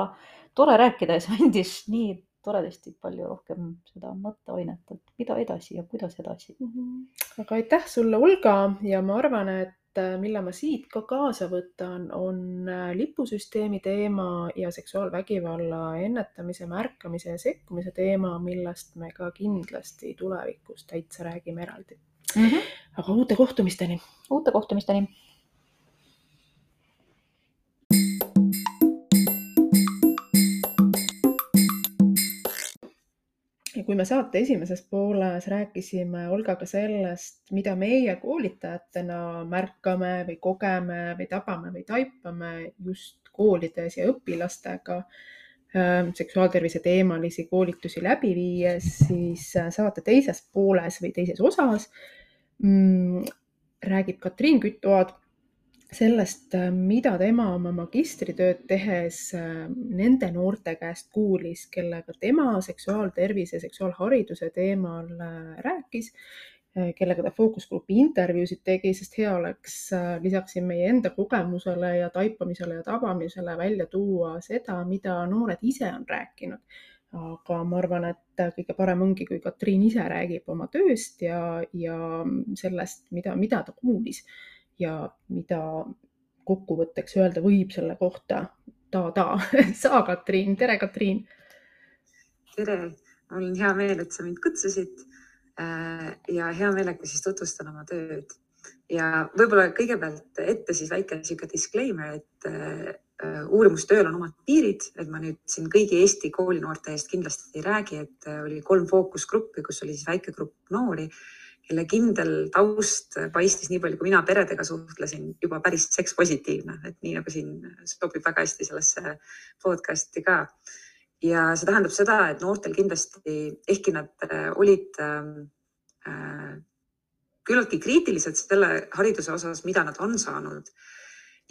tore rääkida ja see andis nii toredasti palju rohkem seda mõtteainet, et mida edasi ja kuidas edasi. Mhm. aga aitäh sulle, Olga, ja ma arvan, et mille ma siit ka kaasa võtan, on äh, lipusüsteemi teema ja seksuaalvägivalla ennetamise, märkamise ja sekkumise teema, millest me ka kindlasti tulevikus täitsa räägime eraldi. Mm -hmm. aga uute kohtumisteni. uute kohtumisteni ja kui me saate esimeses pooles rääkisime Olgaga sellest, mida meie koolitajatena märkame või kogeme või tabame või taipame just koolides ja õpilastega ähm, seksuaaltervise teemalisi koolitusi läbi viies, siis äh, saate teises pooles või teises osas mm, räägib Katriin Kütt-Oad sellest, äh, mida tema oma magistritööd tehes äh, nende noorte käest kuulis, kellega tema seksuaaltervise, seksuaalhariduse teemal äh, rääkis, kellega ta fookusgrupi intervjuusid tegi, sest hea oleks lisaks siin meie enda kogemusele ja taipamisele ja tabamisele välja tuua seda, mida noored ise on rääkinud. aga ma arvan, et kõige parem ongi, kui Katriin ise räägib oma tööst ja, ja sellest, mida, mida ta kuulis ja mida kokkuvõtteks öelda võib selle kohta. Ta-ta. sa, Katriin, tere, Katriin. tere, mul on hea meel, et sa mind kutsusid. Äh, ja hea meelega siis tutvustan oma tööd. Ja võib-olla kõigepealt ette siis väike sihuke disclaimer, et äh, uurimustööl on omad piirid, et ma nüüd siin kõigi Eesti koolinoorte eest kindlasti ei räägi, et äh, oli kolm fookusgruppi, kus oli siis väike grupp noori kelle kindel taust paistis nii palju, kui mina peredega suhtlesin, juba päris sekspositiivne, et nii nagu siin sobib väga hästi sellesse podcast'i ka. ja see tähendab seda, et noortel kindlasti, ehkki nad äh, olid äh, küllaltki kriitilised selle hariduse osas, mida nad on saanud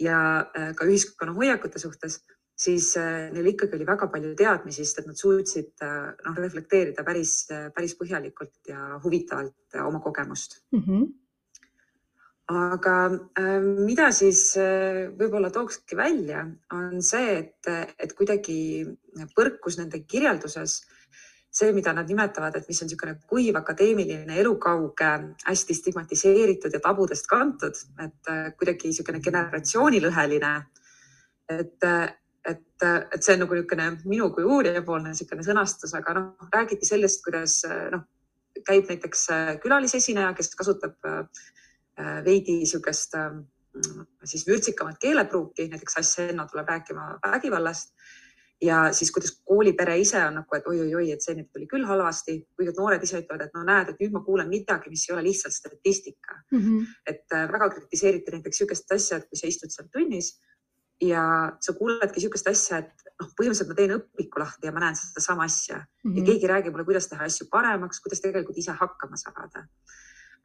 ja äh, ka ühiskonna hoiakute suhtes siis äh, neil ikkagi oli väga palju teadmisi, sest et nad suutsid äh, noh, reflekteerida päris, äh, päris põhjalikult ja huvitavalt oma kogemust mm. -hmm. aga mida siis võib-olla tookski välja, on see, et, et kuidagi põrkus nende kirjelduses see, mida nad nimetavad, et mis on niisugune kuiv akadeemiline, elukauge, hästi stigmatiseeritud ja tabudest kantud, et kuidagi niisugune generatsioonilõheline. et, et, et see on nagu niisugune minu kui uurija poolne niisugune sõnastus, aga noh, räägiti sellest, kuidas noh, käib näiteks äh, külalisesineja, kes kasutab äh, veidi niisugust äh, siis vürtsikamat keelepruuki, näiteks Assenno tuleb rääkima vägivallast ja siis, kuidas koolipere ise on nagu, et oi-oi-oi, et see nüüd tuli küll halvasti, kuigi noored ise ütlevad, et no näed, et nüüd ma kuulen midagi, mis ei ole lihtsalt statistika mm. -hmm. et väga kritiseeriti näiteks niisugust asja, et kui sa istud seal tunnis ja sa kuuledki niisugust asja, et noh, põhimõtteliselt ma teen õpiku lahti ja ma näen sedasama asja mm -hmm. ja mhm. keegi räägib mulle, kuidas teha asju paremaks, kuidas tegelikult ise hakkama saada.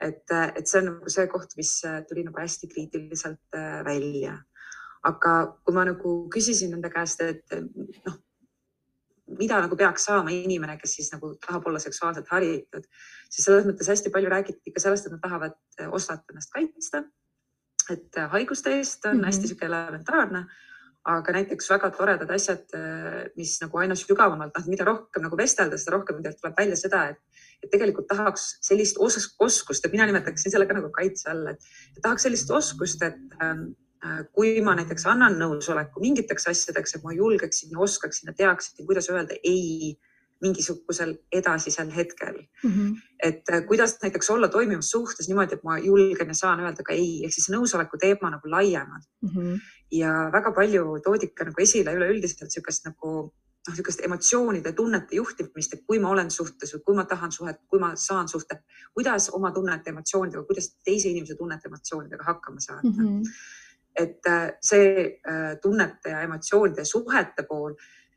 et, et see on nagu see koht, mis tuli nagu hästi kriitiliselt äh, välja. aga kui ma nagu küsisin nende käest, et noh, mida nagu peaks saama inimene, kes siis nagu tahab olla seksuaalselt haritud, siis selles mõttes hästi palju räägiti ka sellest, et nad tahavad osata ennast kaitsta et äh, haiguste eest on mm -hmm. hästi sihuke elementaarne, aga näiteks väga toredad asjad, äh, mis nagu aina sügavamalt, noh, mida rohkem nagu vestelda, seda rohkem tuleb välja seda, et, et tegelikult tahaks sellist os oskust, et mina nimetaksin selle ka nagu kaitse all, et tahaks sellist oskust, et ähm, äh, kui ma näiteks annan nõusoleku mingiteks asjadeks, et ma julgeksin ja oskaksin ja teaksin, kuidas öelda ei mingisugusel edasisel hetkel mm. -hmm. et äh, kuidas näiteks olla toimivas suhtes niimoodi, et ma julgen ja saan öelda ka ei, ehk siis nõusoleku teema nagu laiemalt mm. -hmm. ja väga palju toodi ka nagu esile üleüldiselt niisugust nagu noh, niisugust emotsioonide, tunnete juhtimist, et kui ma olen suhtes või kui ma tahan suhet, kui ma saan suhte, kuidas oma tunnete, emotsioonidega, kuidas teise inimese tunnete, emotsioonidega hakkama saada mm. -hmm. et äh, see äh, tunnete ja emotsioonide suhete pool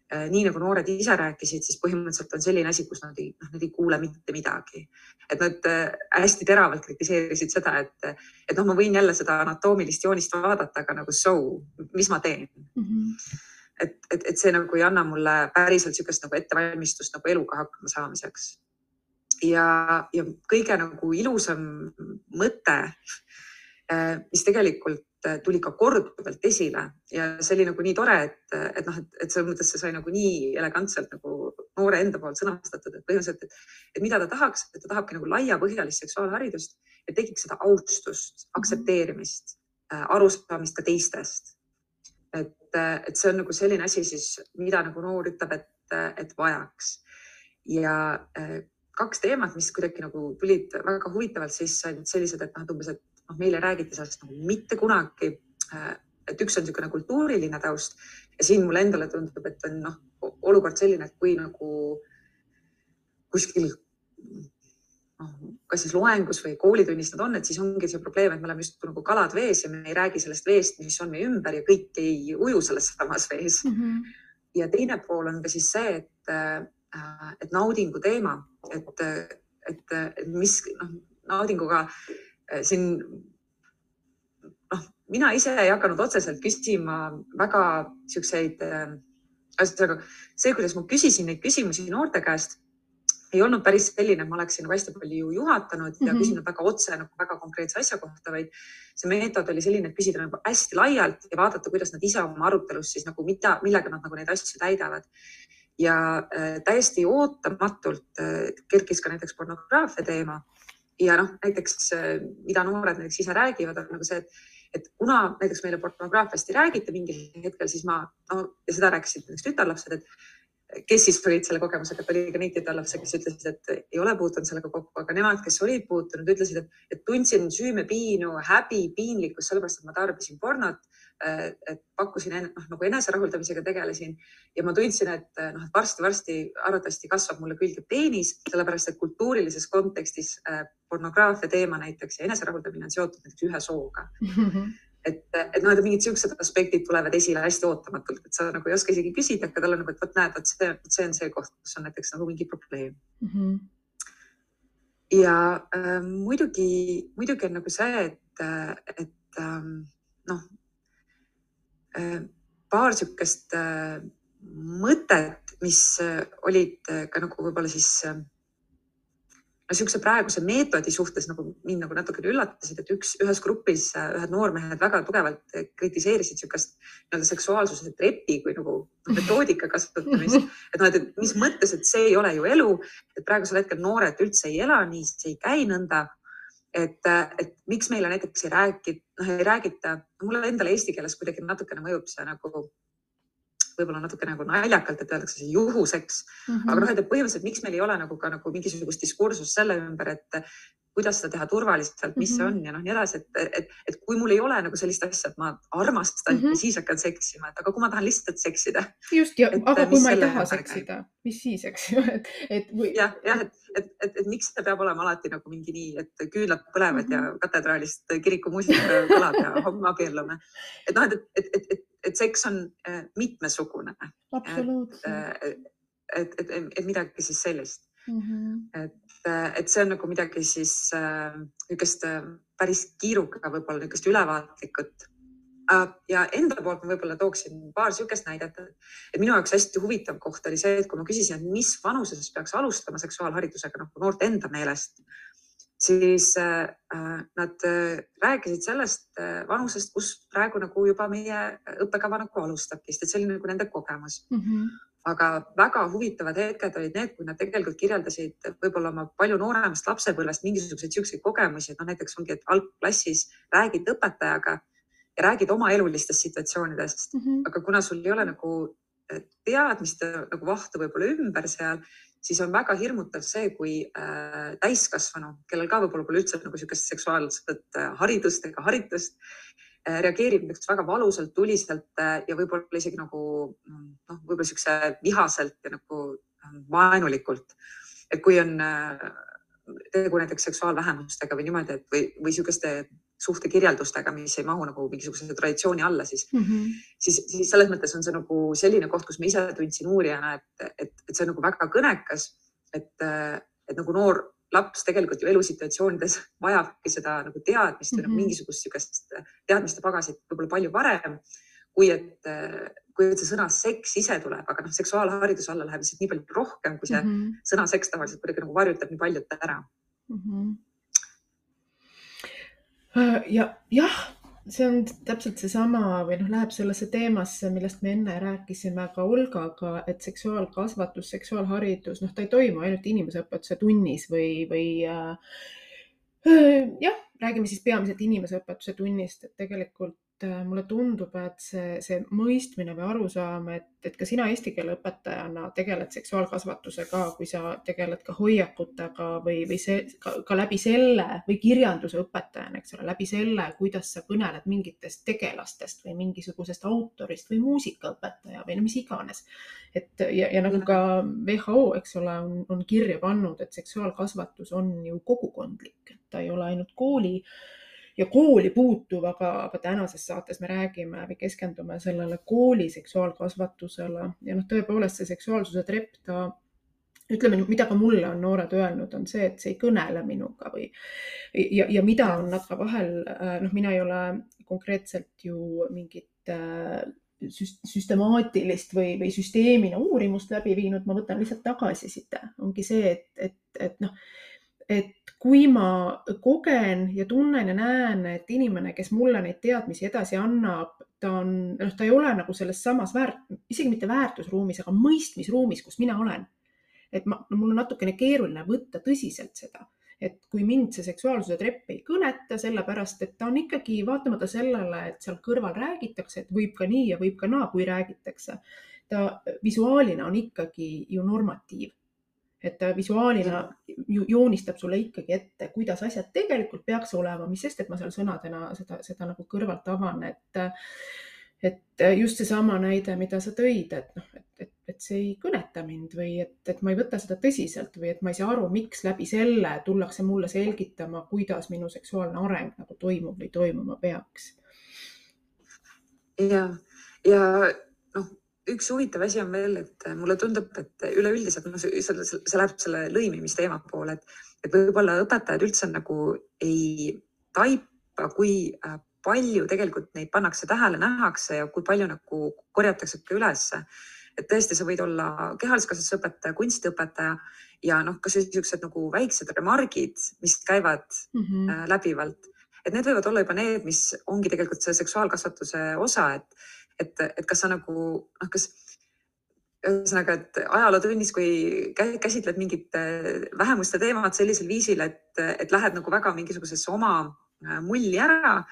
nii nagu noored ise rääkisid, siis põhimõtteliselt on selline asi, kus nad ei, noh, nad ei kuule mitte midagi. et nad äh, hästi teravalt kritiseerisid seda, et, et noh, ma võin jälle seda anatoomilist joonist vaadata, aga nagu so, mis ma teen mm. -hmm. et, et, et see nagu ei anna mulle päriselt niisugust nagu ettevalmistust nagu eluga hakkama saamiseks. ja, ja kõige nagu ilusam mõte, äh, mis tegelikult Äh, tuli ka korduvalt esile ja see oli nagu nii tore, et, et noh, et, et selles mõttes see sai nagu nii elegantselt nagu noore enda poolt sõnastatud, et põhimõtteliselt, et, et mida ta tahaks, et ta tahabki nagu laiapõhjalist seksuaalharidust ja tekiks seda austust, aktsepteerimist, äh, arusaamist ka teistest. et, et see on nagu selline asi siis, mida nagu noor ütleb, et, et vajaks ja äh, kaks teemat, mis kuidagi nagu tulid väga huvitavalt sisse, olid sellised, et noh, et umbes, et noh, meile räägiti sellest nagu mitte kunagi. Äh, et üks on niisugune kultuuriline taust ja siin mulle endale tundub, et on noh, olukord selline, et kui nagu kuskil noh, kas siis loengus või koolitunnis nad on, et siis ongi see probleem, et me oleme justkui nagu kalad vees ja me ei räägi sellest veest, mis on meie ümber ja kõik ei uju selles samas vees mm. -hmm. ja teine pool on ka siis see, et, äh, et naudingu teema, et, et, et mis noh, naudinguga siin noh, mina ise ei hakanud otseselt küsima väga siukseid äh,, ühesõnaga see, kuidas ma küsisin neid küsimusi noorte käest ei olnud päris selline, et ma oleksin nagu hästi palju juhatanud ja mm -hmm. küsinud väga otse nagu väga konkreetse asja kohta, vaid see meetod oli selline, et küsida nagu hästi laialt ja vaadata, kuidas nad ise oma arutelus siis nagu mida, millega nad nagu neid asju täidavad. ja äh, täiesti ootamatult äh, kerkis ka näiteks pornograafia teema ja noh, näiteks äh, mida noored näiteks ise räägivad, on nagu see, et et kuna näiteks meile pornograafiast ei räägita mingil hetkel, siis ma no, ja seda rääkisid näiteks tütarlapsed, et kes siis olid selle kogemusega, et oli ka neid tütarlapsi, kes ütlesid, et ei ole puutunud sellega kokku, aga nemad, kes olid puutunud, ütlesid, et, et tundsin süümepiinu, häbi, piinlikkust, sellepärast et ma tarbisin pornot. et pakkusin noh, nagu eneserahuldamisega tegelesin ja ma tundsin, et noh, et varsti-varsti arvatavasti kasvab mulle külge peenis, sellepärast et kultuurilises kontekstis äh, pornograafia teema näiteks ja eneserahuldamine on seotud näiteks ühe sooga mm. -hmm et, et noh, et mingid siuksed aspektid tulevad esile hästi ootamatult, et sa nagu ei oska isegi küsida, aga tal on nagu, et vot näed, vot see, see on see koht, kus on näiteks nagu mingi probleem mm. -hmm. ja äh, muidugi, muidugi on nagu see, et, et ähm, noh äh,, paar niisugust äh, mõtet, mis äh, olid äh, ka nagu võib-olla siis äh, niisuguse praeguse meetodi suhtes nagu mind nagu natukene üllatasid, et üks, ühes grupis äh, ühed noormehed väga tugevalt kritiseerisid niisugust nii-öelda seksuaalsuse trepi kui nagu metoodika kasutamist. et noh, et mis mõttes, et see ei ole ju elu, et praegusel hetkel noored üldse ei ela nii, see ei käi nõnda. et, et miks meile näiteks ei räägi, noh ei räägita, mulle endale eesti keeles kuidagi natukene mõjub see nagu võib-olla natuke nagu naljakalt, et öeldakse see juhuseks mm. -hmm. aga noh, et põhimõtteliselt, miks meil ei ole nagu ka nagu mingisugust diskursust selle ümber, et kuidas seda teha turvaliselt, mis mm -hmm. see mhm. on ja noh, nii edasi, et, et, et kui mul ei ole nagu sellist asja, et ma armastan mm -hmm. siis hakkan seksima, et aga kui ma tahan lihtsalt seksida. just ja, aga kui ma ei taha seksida, mis siis, eks ju, et, et või. jah, jah, et, et, et, et miks see peab olema alati nagu mingi nii, et küünlad põlevad mm -hmm. ja mhm. katedraalist kirikumuusika kõlab ja homme abiellume. et noh, et, et, et, et, et seks on äh, mitmesugune. absoluutselt. et, et, et, et, et midagi siis sellist mm. -hmm. et et see on nagu midagi siis äh, niisugust äh, päris kiiruga võib-olla niisugust ülevaatlikut äh,. ja enda poolt ma võib-olla tooksin paar niisugust näidet, et minu jaoks hästi huvitav koht oli see, et kui ma küsisin, et mis vanuses peaks alustama seksuaalharidusega nagu noorte enda meelest, siis äh, nad äh, rääkisid sellest äh, vanusest, kus praegu nagu juba meie õppekava nagu alustabki, sest et see oli nagu nende kogemus mm. -hmm aga väga huvitavad hetked olid need, kui nad tegelikult kirjeldasid võib-olla oma palju nooremast lapsepõlvest mingisuguseid siukseid kogemusi, et noh, näiteks ongi, et algklassis räägid õpetajaga ja räägid oma elulistest situatsioonidest mm, -hmm. aga kuna sul ei ole nagu eh, teadmiste nagu vahtu võib-olla ümber seal, siis on väga hirmutav see, kui äh, täiskasvanu, kellel ka võib-olla pole üldse nagu niisugust seksuaalset äh, haridust ega haritust reageerib näiteks väga valusalt, tuliselt äh, ja võib-olla isegi nagu noh, võib-olla siukse vihaselt ja nagu ähm, vaenulikult. et kui on äh, tegu näiteks seksuaalvähemustega või niimoodi, et või, või sihukeste suhtekirjeldustega, mis ei mahu nagu mingisuguse traditsiooni alla, siis mm, -hmm. siis, siis selles mõttes on see nagu selline koht, kus ma ise tundsin uurijana, et, et, et see on nagu väga kõnekas, et, et nagu noor laps tegelikult ju elusituatsioonides vajabki seda nagu teadmist või mm -hmm. nagu mingisugust niisugust teadmiste pagasit võib-olla palju varem, kui et, kui et see sõna seks ise tuleb, aga noh, seksuaalhariduse alla läheb lihtsalt nii palju rohkem, kui see mm -hmm. sõna seks tavaliselt kuidagi nagu varjutab nii paljut ära mm. -hmm. ja jah see on täpselt seesama või noh, läheb sellesse teemasse, millest me enne rääkisime ka Olgaga, et seksuaalkasvatus, seksuaalharidus, noh, ta ei toimu ainult inimeseõpetuse tunnis või, või äh, jah, räägime siis peamiselt inimeseõpetuse tunnist, et tegelikult mulle tundub, et see, see mõistmine või arusaam, et, et ka sina eesti keele õpetajana tegeled seksuaalkasvatusega, kui sa tegeled ka hoiakutega või, või see ka, ka läbi selle või kirjanduse õpetajana, eks ole, läbi selle, kuidas sa kõneled mingitest tegelastest või mingisugusest autorist või muusikaõpetaja või no mis iganes. et ja, ja nagu ka WHO, eks ole, on, on kirja pannud, et seksuaalkasvatus on ju kogukondlik, et ta ei ole ainult kooli ja kooli puutuv, aga, aga tänases saates me räägime või keskendume sellele kooli seksuaalkasvatusele. Ja noh, tõepoolest see seksuaalsuse trepp, ta ütleme, mida ka mulle on noored öelnud, on see, et see ei kõnele minuga või ja, ja mida on nad ka vahel, noh, mina ei ole konkreetselt ju mingit äh, süstemaatilist või, või süsteemina uurimust läbi viinud, ma võtan lihtsalt tagasiside, ongi see, et, et, et noh, et kui ma kogen ja tunnen ja näen, et inimene, kes mulle neid teadmisi edasi annab, ta on, noh, ta ei ole nagu selles samas väärt, isegi mitte väärtusruumis, aga mõistmisruumis, kus mina olen. et ma no,, mul on natukene keeruline võtta tõsiselt seda, et kui mind see seksuaalsuse trepp ei kõneta, sellepärast et ta on ikkagi vaatamata sellele, et seal kõrval räägitakse, et võib ka nii ja võib ka naa, kui räägitakse, ta visuaalina on ikkagi ju normatiiv et ta visuaalina joonistab sulle ikkagi ette, kuidas asjad tegelikult peaks olema, mis sest, et ma seal sõnadena seda, seda nagu kõrvalt avan, et et just seesama näide, mida sa tõid, et noh, et, et, et see ei kõneta mind või et, et ma ei võta seda tõsiselt või et ma ei saa aru, miks läbi selle tullakse mulle selgitama, kuidas minu seksuaalne areng nagu toimub või toimuma peaks. ja, ja üks huvitav asi on veel, et mulle tundub, et üleüldiselt no, see, see läheb selle lõimimisteema poole, et, et võib-olla õpetajad üldse nagu ei taipa, kui äh, palju tegelikult neid pannakse tähele, nähakse ja kui palju nagu korjatakse ka ülesse. et tõesti, sa võid olla kehaliskasvatusõpetaja, kunstiõpetaja ja noh, kas niisugused nagu väiksed remargid, mis käivad mm -hmm. läbivalt, et need võivad olla juba need, mis ongi tegelikult see seksuaalkasvatuse osa, et et, et kas sa nagu noh, kas ühesõnaga, et ajalootunnis, kui käsitled mingit äh, vähemuste teemat sellisel viisil, et, et lähed nagu väga mingisugusesse oma äh, mulli ära,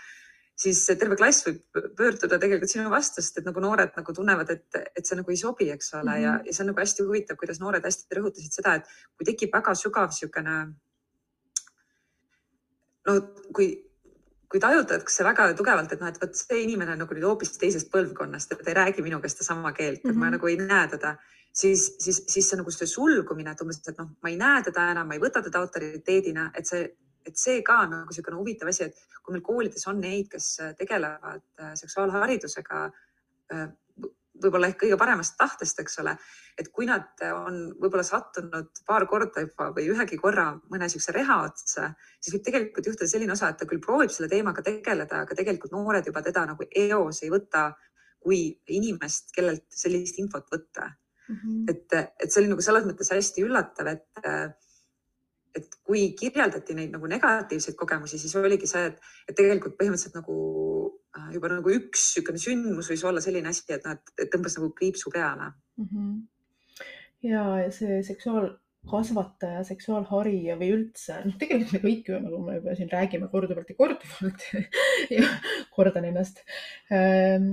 siis terve klass võib pöörduda tegelikult sinu vastu, sest et nagu noored nagu tunnevad, et, et see nagu ei sobi, eks ole mm, -hmm. ja, mhm. ja see on nagu hästi huvitav, kuidas noored hästi rõhutasid seda, et kui tekib väga sügav niisugune no kui kui tajutatakse väga tugevalt, et noh, et vot see inimene on nagu nüüd hoopis teisest põlvkonnast, et ta ei räägi minuga sedasama keelt mm, -hmm. et ma mhm. nagu ei näe teda, siis, siis, siis see nagu see sulgumine, et umbes, et noh, ma ei näe teda enam, ma ei võta teda autoriteedina, et see, et see ka on nagu niisugune huvitav asi, et kui meil koolides on neid, kes tegelevad äh, seksuaalharidusega äh, võib-olla ehk kõige paremast tahtest, eks ole. et kui nad on võib-olla sattunud paar korda juba või ühegi korra mõne niisuguse reha otsa, siis võib tegelikult juhtuda selline osa, et ta küll proovib selle teemaga tegeleda, aga tegelikult noored juba teda nagu eos ei võta kui inimest, kellelt sellist infot võtta mm. -hmm. et, et see oli nagu selles mõttes hästi üllatav, et et kui kirjeldati neid nagu negatiivseid kogemusi, siis oligi see, et, et tegelikult põhimõtteliselt nagu Äh, juba nagu üks niisugune sündmus võis olla selline asi, et noh, et tõmbas nagu kriipsu peale mm. -hmm. ja see seksuaal kasvataja, seksuaalharija või üldse, noh, tegelikult me kõik ju, nagu me juba siin räägime korduvalt ja korduvalt ja kordan ennast. Ehm,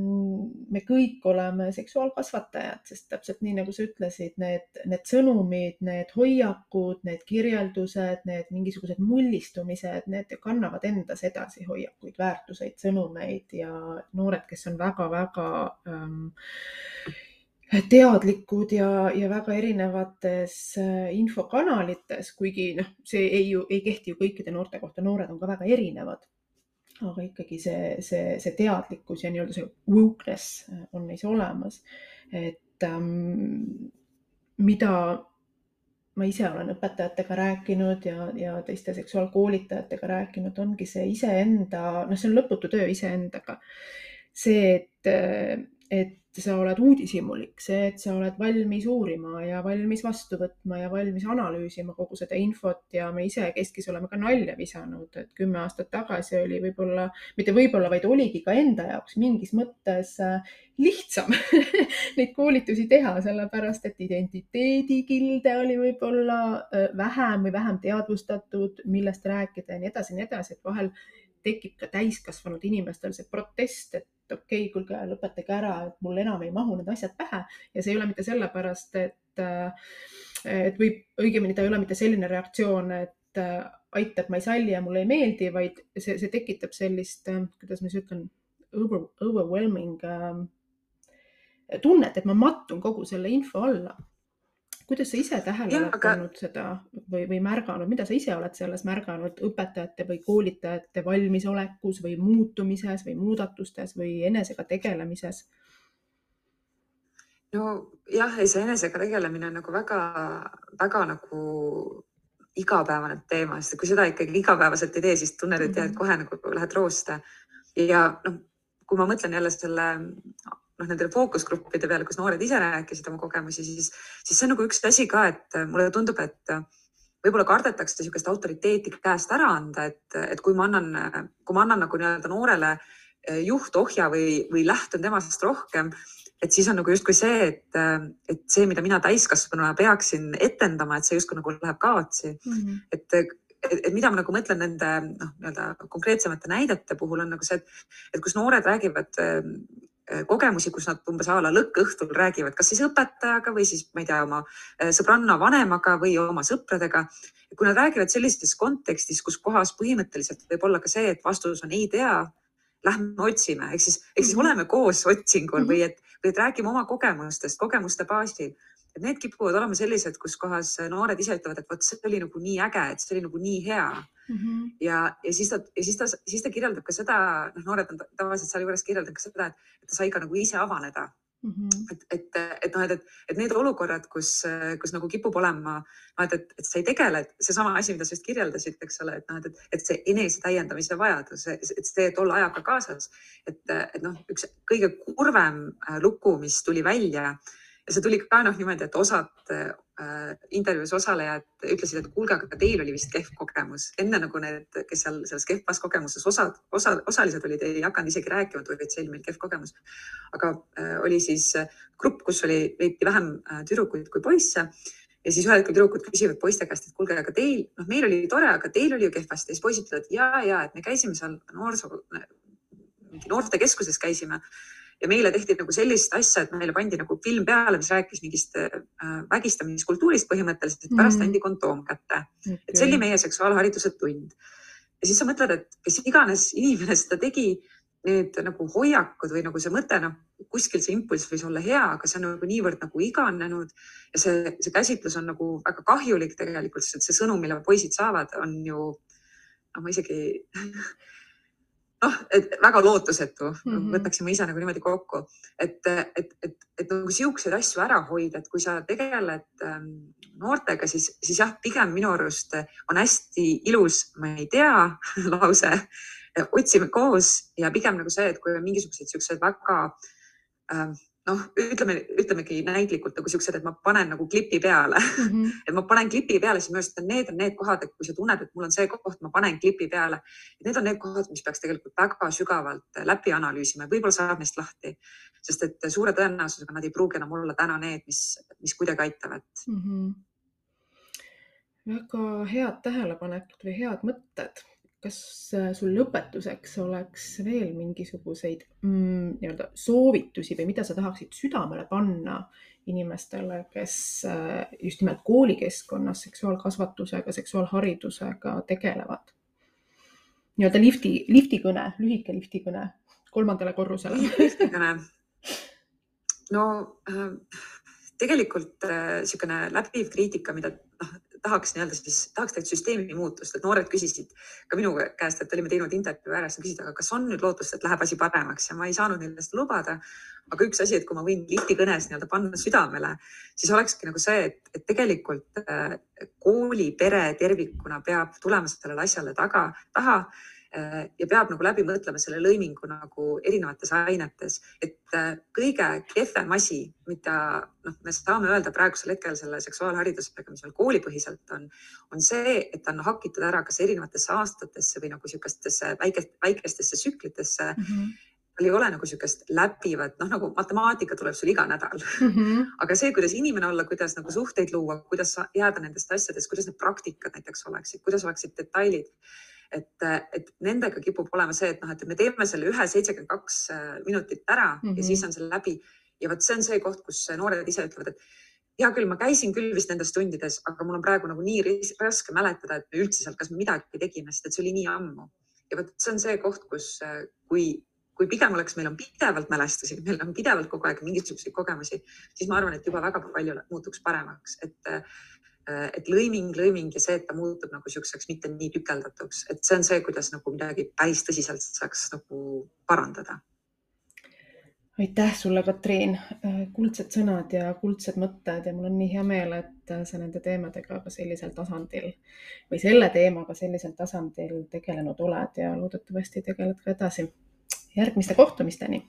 me kõik oleme seksuaalkasvatajad, sest täpselt nii nagu sa ütlesid, need, need sõnumid, need hoiakud, need kirjeldused, need mingisugused mullistumised, need kannavad endas edasi hoiakuid, väärtuseid, sõnumeid ja noored, kes on väga-väga ähm, teadlikud ja, ja väga erinevates äh, infokanalites, kuigi noh, see ei ju ei kehti ju kõikide noorte kohta, noored on ka väga erinevad. aga ikkagi see, see, see teadlikkus ja nii-öelda see wokeness äh, on neis olemas. et ähm, mida ma ise olen õpetajatega rääkinud ja, ja teiste seksuaalkoolitajatega rääkinud, ongi see iseenda, noh, see on lõputu töö iseendaga. see, et, et sa oled uudishimulik, see, et sa oled valmis uurima ja valmis vastu võtma ja valmis analüüsima kogu seda infot ja me ise keskis oleme ka nalja visanud, et kümme aastat tagasi oli võib-olla, mitte võib-olla, vaid oligi ka enda jaoks mingis mõttes äh, lihtsam neid koolitusi teha, sellepärast et identiteedikilde oli võib-olla äh, vähem või vähem teadvustatud, millest rääkida ja nii edasi ja nii edasi, et vahel tekib ka täiskasvanud inimestel see protest, et okei okay,, kuulge, lõpetage ära, et mul enam ei mahu need asjad pähe. Ja see ei ole mitte sellepärast, et, et võib, õigemini ta ei ole mitte selline reaktsioon, et aitab, ma ei salli ja mulle ei meeldi, vaid see, see tekitab sellist, kuidas ma siis ütlen, over, overwhelming äh, tunnet, et ma mattun kogu selle info alla kuidas sa ise tähele oled pannud aga... seda või, või märganud, mida sa ise oled selles märganud õpetajate või koolitajate valmisolekus või muutumises või muudatustes või enesega tegelemises? nojah, ei see enesega tegelemine on nagu väga-väga nagu igapäevane teema, sest kui seda ikkagi igapäevaselt ei tee, siis tunned, et jah, et mhm. kohe nagu lähed rooste ja noh, kui ma mõtlen jälle selle noh, nendele fookusgruppide peale, kus noored ise rääkisid oma kogemusi, siis, siis see on nagu üks asi ka, et mulle tundub, et võib-olla kardetakse niisugust autoriteeti käest ära anda, et, et kui ma annan, kui ma annan nagu nii-öelda noorele juhtohja või, või lähtun temast rohkem, et siis on nagu justkui see, et, et see, mida mina täiskasvanuna peaksin etendama, et see justkui nagu läheb kaotsi mm. -hmm. et, et, et mida ma nagu mõtlen nende noh, nii-öelda konkreetsemate näidete puhul on nagu see, et, et kus noored räägivad Äh, kogemusi, kus nad umbes a la lõkkõhtul räägivad, kas siis õpetajaga või siis ma ei tea, oma äh, sõbranna vanemaga või oma sõpradega. kui nad räägivad sellises kontekstis, kus kohas põhimõtteliselt võib olla ka see, et vastus on ei tea, lähme otsime, ehk siis, ehk siis mhm. oleme koos otsingul või et, või et räägime oma kogemustest, kogemuste baasil et need kipuvad olema sellised, kus kohas noored ise ütlevad, et vot see oli nagu nii äge, et see oli nagu nii hea mm. -hmm. ja, ja siis ta, ja siis ta, siis ta kirjeldab ka seda, noh, noored on tavaliselt sealjuures kirjeldanud ka seda, et ta sai ka nagu ise avaneda mm. -hmm. et, et, et noh, et, et, et need olukorrad, kus, kus nagu kipub olema, noh, et, et, et sa ei tegele, seesama asi, mida sa just kirjeldasid, eks ole, et noh, et, et see enesetäiendamise vajadus, et see, et olla ajaga kaasas, et, et noh, üks kõige kurvem lugu, mis tuli välja ja see tuli ka noh niimoodi, et osad äh, intervjuus osalejad ütlesid, et kuulge, aga teil oli vist kehv kogemus enne nagu need, kes seal selles kehvas kogemuses osad, osa, osalised olid, ei hakanud isegi rääkima, et see oli meil kehv kogemus. aga äh, oli siis äh, grupp, kus oli veidi vähem äh, tüdrukuid kui poisse ja siis ühel hetkel tüdrukud küsivad poiste käest, et kuulge, aga teil, noh, meil oli tore, aga teil oli ju kehvasti. siis poisid ütlevad ja, ja, et me käisime seal noorsoo, mingi noortekeskuses käisime ja meile tehti nagu sellist asja, et meile pandi nagu film peale, mis rääkis mingist äh, vägistamiskultuurist põhimõtteliselt, et pärast mm. andi kondoom kätte okay.. et see oli meie seksuaalhariduse tund. ja siis sa mõtled, et kes iganes inimene seda tegi, need nagu hoiakud või nagu see mõte, noh, kuskil see impulss võis olla hea, aga see on nagu niivõrd nagu iganenud ja see, see käsitlus on nagu väga kahjulik tegelikult, sest see sõnum, mille poisid saavad, on ju, noh, ma isegi noh, et väga lootusetu. Mm, -hmm. võtaksime ise nagu niimoodi kokku, et, et, et, et nagu siukseid asju ära hoida, et kui sa tegeled ähm, noortega, siis, siis jah, pigem minu arust on hästi ilus, ma ei tea, lause, otsime koos ja pigem nagu see, et kui on mingisuguseid siukseid väga ähm, noh, ütleme, ütlemegi näitlikult nagu siuksed, et ma panen nagu klipi peale mm. -hmm. et ma panen klipi peale, siis minu arust need on need kohad, et kui sa tunned, et mul on see koht, ma panen klipi peale. Need on need kohad, mis peaks tegelikult väga sügavalt läbi analüüsima ja võib-olla saab neist lahti, sest et suure tõenäosusega nad ei pruugi enam olla täna need, mis, mis kuidagi aitavad mm. -hmm. väga head tähelepanekud või head mõtted kas äh, sul lõpetuseks oleks veel mingisuguseid mm, nii-öelda soovitusi või mida sa tahaksid südamele panna inimestele, kes äh, just nimelt koolikeskkonnas seksuaalkasvatusega, seksuaalharidusega tegelevad? nii-öelda lifti, liftikõne, lühike liftikõne kolmandale korrusele. liftikõne. no äh, tegelikult niisugune läbiv kriitika, mida noh, tahaks nii-öelda siis, tahaks tegelikult süsteemi muutust, et noored küsisid ka minu käest, et olime teinud intervjuu ära, siis küsisid, aga kas on nüüd lootust, et läheb asi paremaks? Ja ma ei saanud neile seda lubada. aga üks asi, et kui ma võin lifti kõnes nii-öelda panna südamele, siis olekski nagu see, et, et tegelikult äh, kooli, pere tervikuna peab tulema sellele asjale taga, taha ja peab nagu läbi mõtlema selle lõimingu nagu erinevates ainetes, et äh, kõige kehvem asi, mida noh, me saame öelda praegusel hetkel selle seksuaalharidusega, mis meil koolipõhiselt on, on see, et on hakitud ära kas erinevatesse aastatesse või nagu niisugustesse väikest, väikestesse tsüklitesse mm. -hmm tal ei ole nagu niisugust läbivat, noh nagu matemaatika tuleb sul iga nädal mm. -hmm. aga see, kuidas inimene olla, kuidas nagu suhteid luua, kuidas jääda nendest asjadest, kuidas need praktikad näiteks oleksid, kuidas oleksid detailid et, et nendega kipub olema see, et noh, et me teeme selle ühe seitsekümmend kaks minutit ära mm -hmm. ja siis on see läbi. ja vot see on see koht, kus noored ise ütlevad, et hea küll, ma käisin küll vist nendes tundides, aga mul on praegu nagu nii raske mäletada, et me üldse seal, kas me midagi tegime, sest et see oli nii ammu. ja vot see on see koht, kus, kui kui pigem oleks, meil on pidevalt mälestusi, meil on pidevalt kogu aeg mingisuguseid kogemusi, siis ma arvan, et juba väga palju muutuks paremaks, et et lõiming, lõiming ja see, et ta muutub nagu niisuguseks mitte nii tükeldatuks, et see on see, kuidas nagu midagi päris tõsiselt saaks nagu parandada. aitäh sulle, Katriin, kuldsed sõnad ja kuldsed mõtted ja mul on nii hea meel, et sa nende teemadega ka sellisel tasandil või selle teemaga sellisel tasandil tegelenud oled ja loodetavasti tegeled ka edasi järgmiste kohtumisteni.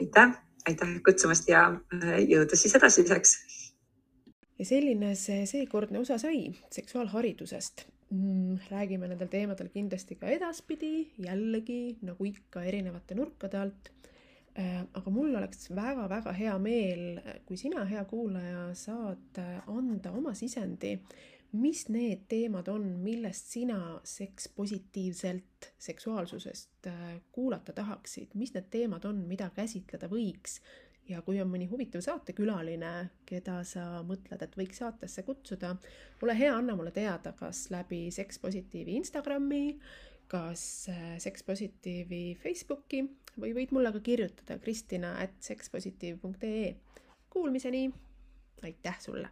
aitäh, aitäh kutsumast ja äh, jõudu siis edasiseks. Ja selline see seekordne osa sai seksuaalharidusest. Mm,. räägime nendel teemadel kindlasti ka edaspidi, jällegi nagu ikka erinevate nurkade alt. Äh, aga mul oleks väga-väga hea meel, kui sina, hea kuulaja, saad anda oma sisendi mis need teemad on, millest sina sekspositiivselt seksuaalsusest äh, kuulata tahaksid, mis need teemad on, mida käsitleda võiks ja kui on mõni huvitav saatekülaline, keda sa mõtled, et võiks saatesse kutsuda, ole hea, anna mulle teada, kas läbi Sekspositiivi Instagrami, kas äh, Sekspositiivi Facebooki või võid mulle ka kirjutada kristina at sekspositiiv.ee. Kuulmiseni, aitäh sulle